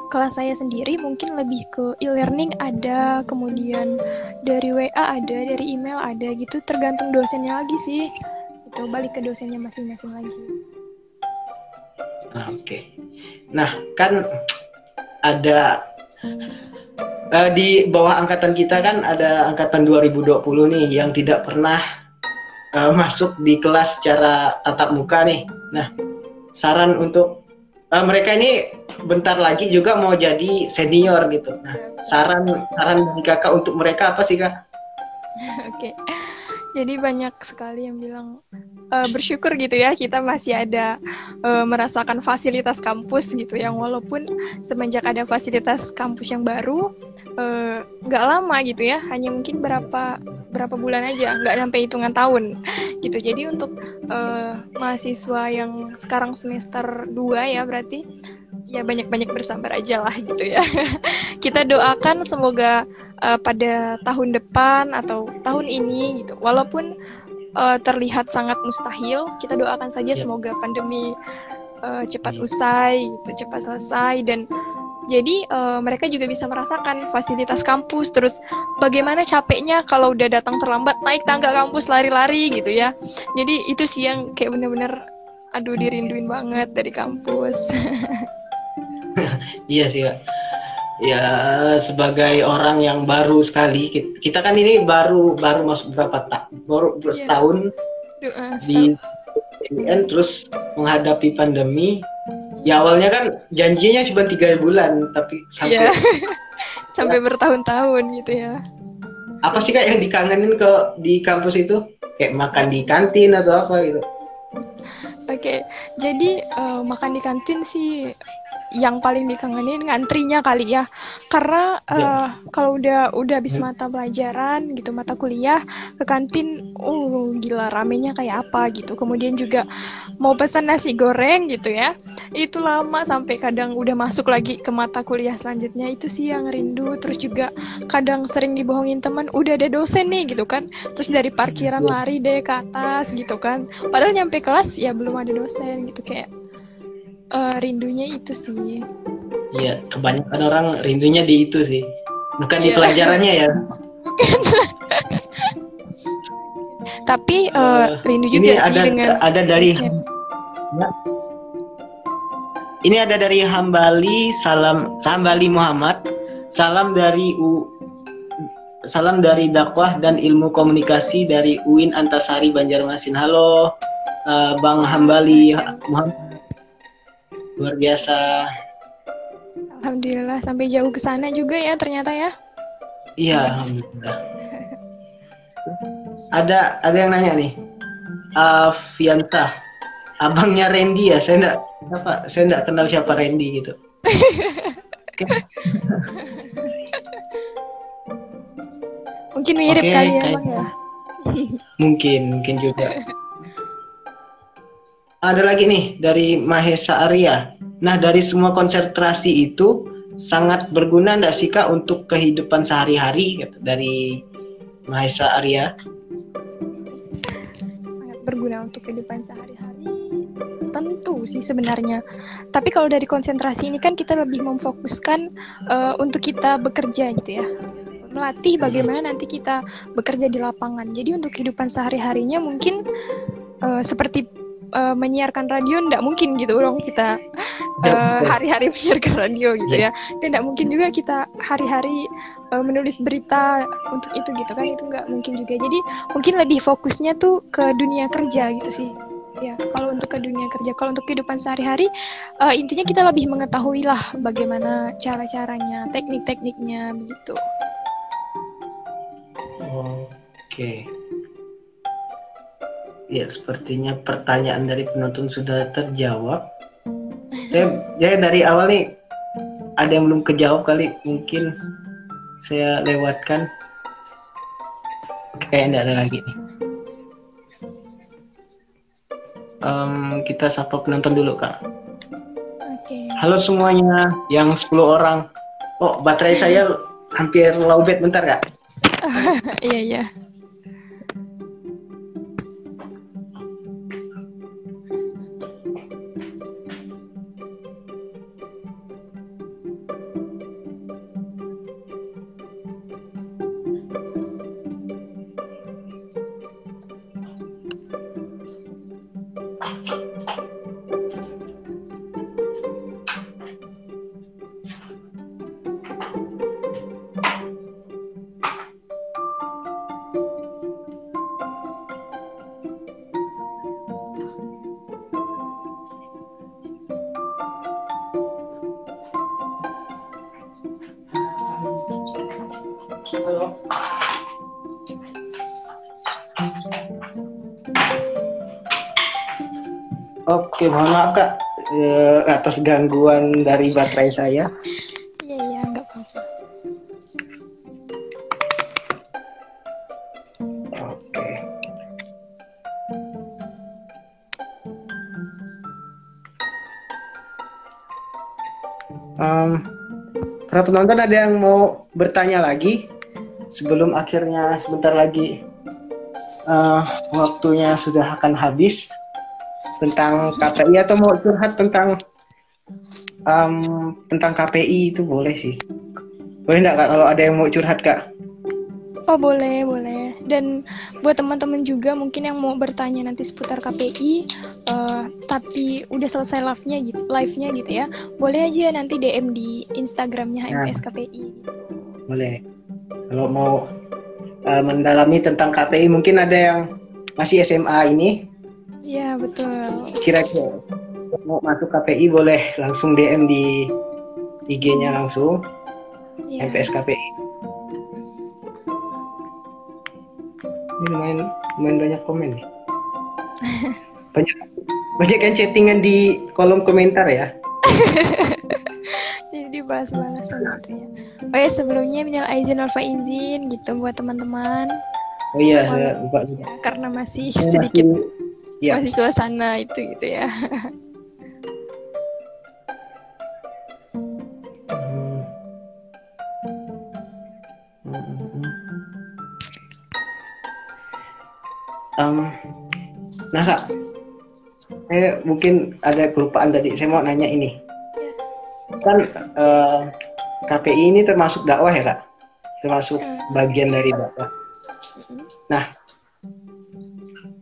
kelas saya sendiri mungkin lebih ke e-learning ada kemudian dari WA ada dari email ada gitu tergantung dosennya lagi sih itu balik ke dosennya masing-masing lagi. Nah, oke. Okay. nah kan ada uh, di bawah angkatan kita kan ada angkatan 2020 nih yang tidak pernah uh, masuk di kelas secara tatap muka nih. Nah saran untuk uh, mereka ini bentar lagi juga mau jadi senior gitu. Nah saran saran dari kakak untuk mereka apa sih kak? [LAUGHS] Oke. okay jadi banyak sekali yang bilang uh, bersyukur gitu ya kita masih ada uh, merasakan fasilitas kampus gitu yang walaupun semenjak ada fasilitas kampus yang baru eh, nggak uh, lama gitu ya. Hanya mungkin berapa berapa bulan aja nggak sampai hitungan tahun. Gitu. Jadi untuk uh, mahasiswa yang sekarang semester 2 ya berarti ya banyak-banyak bersabar aja lah gitu ya. [LAUGHS] Kita doakan semoga uh, pada tahun depan atau tahun ini gitu, walaupun uh, terlihat sangat mustahil, kita doakan saja yeah. semoga pandemi uh, cepat yeah. usai, gitu, cepat selesai dan jadi uh, mereka juga bisa merasakan fasilitas kampus, terus bagaimana capeknya kalau udah datang terlambat naik tangga kampus lari-lari gitu ya. Jadi itu sih yang kayak bener-bener aduh dirinduin banget dari kampus. [LAUGHS] [LAUGHS] iya sih kak ya sebagai orang yang baru sekali kita kan ini baru baru masuk berapa tak baru yeah. setahun uh, di PN terus menghadapi pandemi ya awalnya kan janjinya cuma tiga bulan tapi sampai yeah. [LAUGHS] sampai bertahun-tahun gitu ya apa sih kak yang dikangenin ke di kampus itu kayak makan di kantin atau apa gitu Oke, okay. jadi uh, makan di kantin sih yang paling dikangenin ngantrinya kali ya. Karena uh, kalau udah udah habis mata pelajaran gitu mata kuliah ke kantin oh gila ramenya kayak apa gitu. Kemudian juga mau pesan nasi goreng gitu ya. Itu lama sampai kadang udah masuk lagi ke mata kuliah selanjutnya. Itu sih yang rindu. Terus juga kadang sering dibohongin teman udah ada dosen nih gitu kan. Terus dari parkiran lari deh ke atas gitu kan. Padahal nyampe kelas ya belum ada dosen gitu. Kayak uh, rindunya itu sih. Iya, kebanyakan orang rindunya di itu sih. Bukan yeah. di iya. pelajarannya ya. Bukan. Tapi uh, rindu juga ini ada, dengan ada dari ya. Ini ada dari Hambali Salam Hambali Muhammad. Salam dari U Salam dari dakwah dan ilmu komunikasi dari UIN Antasari Banjarmasin. Halo uh, Bang Hambali Muhammad luar biasa. Alhamdulillah sampai jauh ke sana juga ya ternyata ya. Iya alhamdulillah. Ada ada yang nanya nih. Aviansa abangnya Randy ya? Saya enggak apa saya enggak kenal siapa Randy gitu. [LAUGHS] Mungkin mirip okay, kali ya ya? mungkin mungkin juga [LAUGHS] ada lagi nih dari Mahesa Arya. Nah, dari semua konsentrasi itu sangat berguna enggak sih Kak untuk kehidupan sehari-hari gitu, dari Mahesa Arya? Sangat berguna untuk kehidupan sehari-hari. Tentu sih sebenarnya. Tapi kalau dari konsentrasi ini kan kita lebih memfokuskan uh, untuk kita bekerja gitu ya melatih bagaimana nanti kita bekerja di lapangan. Jadi untuk kehidupan sehari-harinya mungkin uh, seperti uh, menyiarkan radio ndak mungkin gitu dong kita uh, hari-hari menyiarkan radio gitu yeah. ya. Dan ndak mungkin juga kita hari-hari uh, menulis berita untuk itu gitu kan itu nggak mungkin juga. Jadi mungkin lebih fokusnya tuh ke dunia kerja gitu sih. Ya kalau untuk ke dunia kerja. Kalau untuk kehidupan sehari-hari uh, intinya kita lebih mengetahui lah bagaimana cara-caranya teknik-tekniknya begitu. Oke ya sepertinya pertanyaan dari penonton sudah terjawab saya, saya dari awal nih ada yang belum kejawab kali mungkin saya lewatkan kayak tidak ada lagi nih um, kita sapa penonton dulu kak. Okay. Halo semuanya, yang 10 orang. Oh, baterai saya hampir lowbat bentar kak. [LAUGHS] Iya iya. Kak eh, atas gangguan dari baterai saya. Iya iya, nggak apa-apa. Oke. Um, para penonton ada yang mau bertanya lagi sebelum akhirnya sebentar lagi uh, waktunya sudah akan habis tentang KPI atau mau curhat tentang um, tentang KPI itu boleh sih. Boleh nggak kak kalau ada yang mau curhat kak? Oh boleh boleh. Dan buat teman-teman juga mungkin yang mau bertanya nanti seputar KPI, uh, eh, tapi udah selesai live-nya gitu, live-nya gitu ya, boleh aja nanti DM di Instagramnya HMPS nah, KPI. Boleh. Kalau mau uh, mendalami tentang KPI, mungkin ada yang masih SMA ini Iya betul. Kira-kira mau masuk KPI boleh langsung DM di IG-nya langsung. Ya. MPS KPI. Ini lumayan lumayan banyak komen nih. [LAUGHS] banyak banyak yang chattingan di kolom komentar ya. [LAUGHS] Jadi bahas-bahas gitu ya. Oh ya sebelumnya minal aizin alfa izin gitu buat teman-teman. Oh iya, saya lupa. Ya, karena masih [LAUGHS] sedikit masih ya. masih suasana itu gitu ya. Um, nah kak. Saya mungkin ada kelupaan tadi. Saya mau nanya ini. Kan uh, eh, KPI ini termasuk dakwah ya kak? Termasuk hmm. bagian dari dakwah. Nah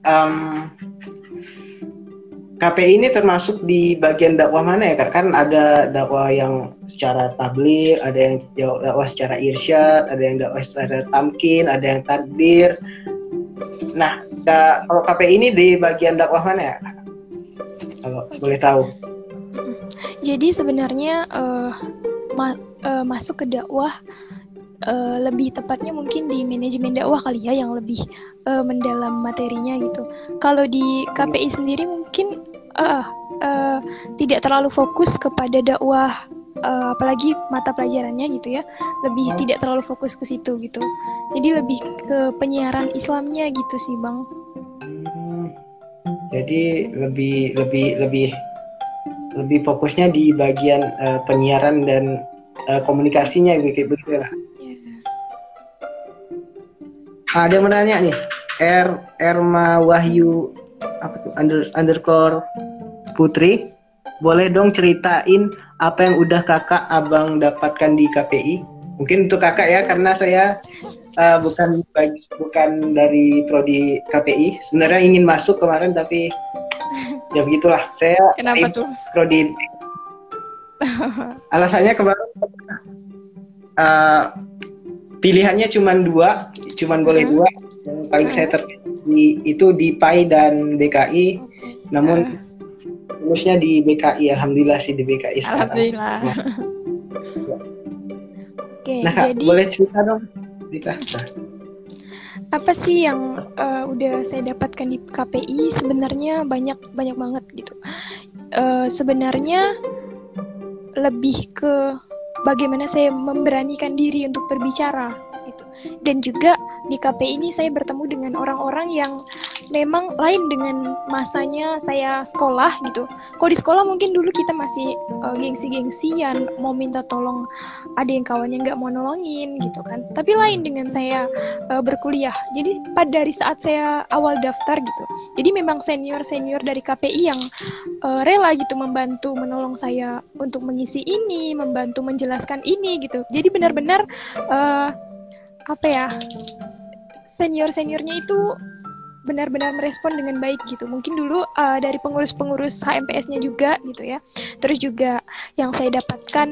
um, KPI ini termasuk di bagian dakwah mana ya kak? Kan ada dakwah yang secara tabligh, ada yang dakwah secara irsyad, ada yang dakwah secara tamkin, ada yang tadbir. Nah, da, kalau KPI ini di bagian dakwah mana ya? Kalau boleh tahu. Jadi sebenarnya uh, ma uh, masuk ke dakwah uh, lebih tepatnya mungkin di manajemen dakwah kali ya yang lebih mendalam materinya gitu. Kalau di KPI sendiri mungkin uh, uh, tidak terlalu fokus kepada dakwah uh, apalagi mata pelajarannya gitu ya lebih hmm. tidak terlalu fokus ke situ gitu jadi lebih ke penyiaran Islamnya gitu sih bang hmm. jadi lebih lebih lebih lebih fokusnya di bagian uh, penyiaran dan uh, komunikasinya begitu begitu lah yeah. ada yang menanya nih R Erma Wahyu apa tuh under, underscore Putri boleh dong ceritain apa yang udah kakak abang dapatkan di KPI mungkin untuk kakak ya karena saya uh, bukan bagi, bukan dari prodi KPI sebenarnya ingin masuk kemarin tapi ya begitulah. Saya kenapa tuh? prodi. [LAUGHS] Alasannya kemarin uh, pilihannya cuma dua cuma boleh hmm. dua. Yang paling saya terpilih itu di PAI dan DKI namun lulusnya di BKI alhamdulillah sih di BKI sekarang. alhamdulillah nah. Oke, nah, Kak, jadi boleh cerita dong cerita nah. apa sih yang uh, udah saya dapatkan di KPI sebenarnya banyak banyak banget gitu uh, sebenarnya lebih ke bagaimana saya memberanikan diri untuk berbicara. Dan juga di KP ini saya bertemu dengan orang-orang yang memang lain dengan masanya saya sekolah gitu. Kalau di sekolah mungkin dulu kita masih uh, gengsi-gengsian, mau minta tolong ada yang kawannya nggak mau nolongin gitu kan. Tapi lain dengan saya uh, berkuliah. Jadi pada dari saat saya awal daftar gitu. Jadi memang senior-senior dari KPI yang uh, rela gitu membantu menolong saya untuk mengisi ini, membantu menjelaskan ini gitu. Jadi benar-benar uh, apa ya senior seniornya itu benar-benar merespon dengan baik gitu. Mungkin dulu uh, dari pengurus-pengurus HMPS-nya juga gitu ya. Terus juga yang saya dapatkan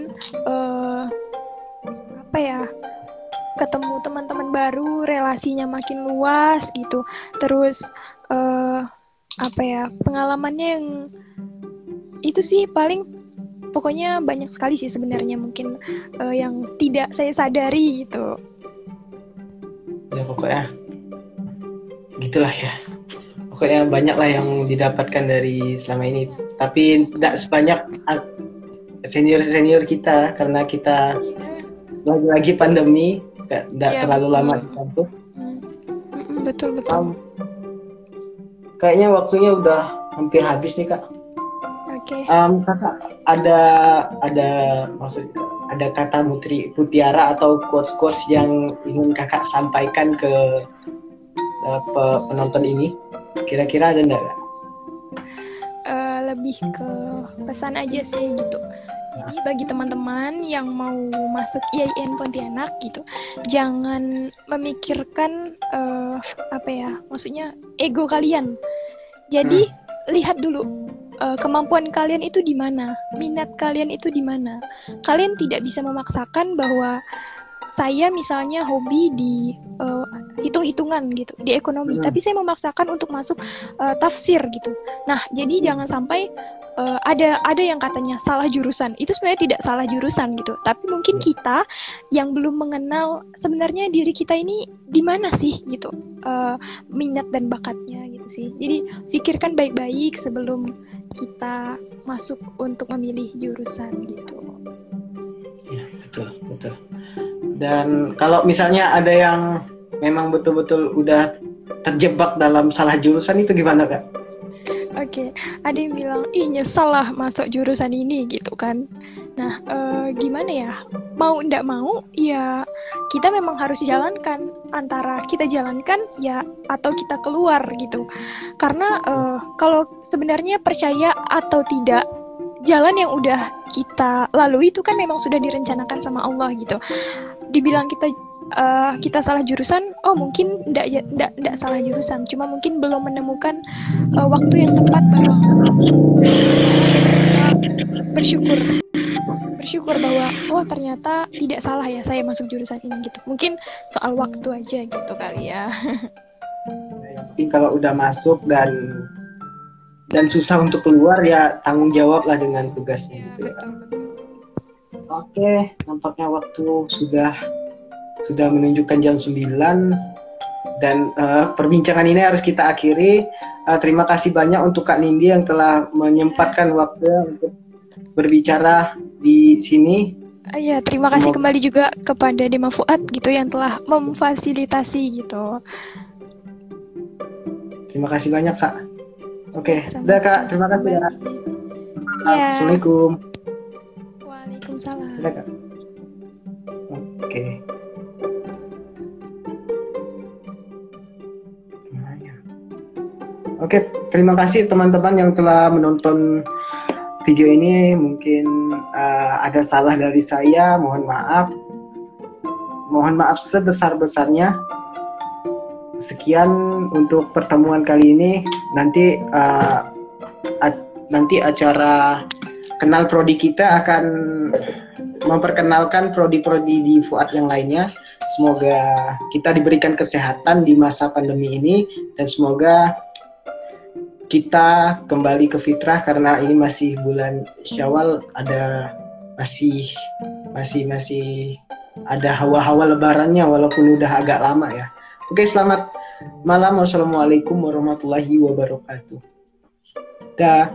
uh, apa ya? ketemu teman-teman baru, relasinya makin luas gitu. Terus uh, apa ya? pengalamannya yang itu sih paling pokoknya banyak sekali sih sebenarnya mungkin uh, yang tidak saya sadari gitu ya pokoknya gitulah ya. Pokoknya banyak lah yang didapatkan dari selama ini. Tapi tidak sebanyak senior senior kita karena kita lagi-lagi pandemi tidak ya, terlalu betul. lama di kampus. Betul betul. Kayaknya waktunya udah hampir habis nih kak okay. um, kakak ada ada maksud ada kata mutri putiara atau quotes quotes yang ingin kakak sampaikan ke uh, penonton ini kira-kira ada enggak uh, lebih ke pesan aja sih gitu jadi bagi teman-teman yang mau masuk IAIN Pontianak gitu, jangan memikirkan uh, apa ya, maksudnya ego kalian. Jadi hmm. lihat dulu uh, kemampuan kalian itu di mana, minat kalian itu di mana. Kalian tidak bisa memaksakan bahwa saya misalnya hobi di uh, hitung-hitungan gitu di ekonomi, hmm. tapi saya memaksakan untuk masuk uh, tafsir gitu. Nah, jadi jangan sampai uh, ada ada yang katanya salah jurusan. Itu sebenarnya tidak salah jurusan gitu, tapi mungkin kita yang belum mengenal sebenarnya diri kita ini di mana sih gitu, uh, minat dan bakatnya gitu sih. Jadi pikirkan baik-baik sebelum kita masuk untuk memilih jurusan gitu. Ya, betul, betul. Dan kalau misalnya ada yang memang betul-betul udah terjebak dalam salah jurusan itu gimana, Kak? Oke, okay. ada yang bilang, ih nyesal lah masuk jurusan ini gitu kan. Nah, e, gimana ya? Mau ndak mau, ya kita memang harus jalankan antara kita jalankan ya atau kita keluar gitu. Karena e, kalau sebenarnya percaya atau tidak, jalan yang udah kita lalui itu kan memang sudah direncanakan sama Allah gitu. Dibilang kita uh, kita salah jurusan, oh mungkin ndak ndak ndak salah jurusan, cuma mungkin belum menemukan uh, waktu yang tepat bersyukur bersyukur bahwa oh ternyata tidak salah ya saya masuk jurusan ini gitu mungkin soal waktu aja gitu kali ya Tapi kalau udah masuk dan dan susah untuk keluar ya tanggung jawab lah dengan tugasnya ya, gitu ya. Oke, nampaknya waktu sudah sudah menunjukkan jam 9 dan uh, perbincangan ini harus kita akhiri. Uh, terima kasih banyak untuk Kak Nindi yang telah menyempatkan waktu untuk berbicara di sini. Iya, terima kasih kembali juga kepada Dema Fuad gitu yang telah memfasilitasi gitu. Terima kasih banyak kak. Oke, okay. udah kak, terima kasih ya. ya. Assalamualaikum. Waalaikumsalam. Udah kak. Oke. Okay. Oke, terima kasih teman-teman yang telah menonton video ini mungkin uh, ada salah dari saya, mohon maaf. Mohon maaf sebesar-besarnya. Sekian untuk pertemuan kali ini. Nanti uh, nanti acara kenal prodi kita akan memperkenalkan prodi-prodi di Fuad yang lainnya. Semoga kita diberikan kesehatan di masa pandemi ini dan semoga kita kembali ke fitrah karena ini masih bulan Syawal ada masih masih masih ada hawa-hawa lebarannya walaupun udah agak lama ya. Oke, selamat malam. Wassalamualaikum warahmatullahi wabarakatuh. Dah.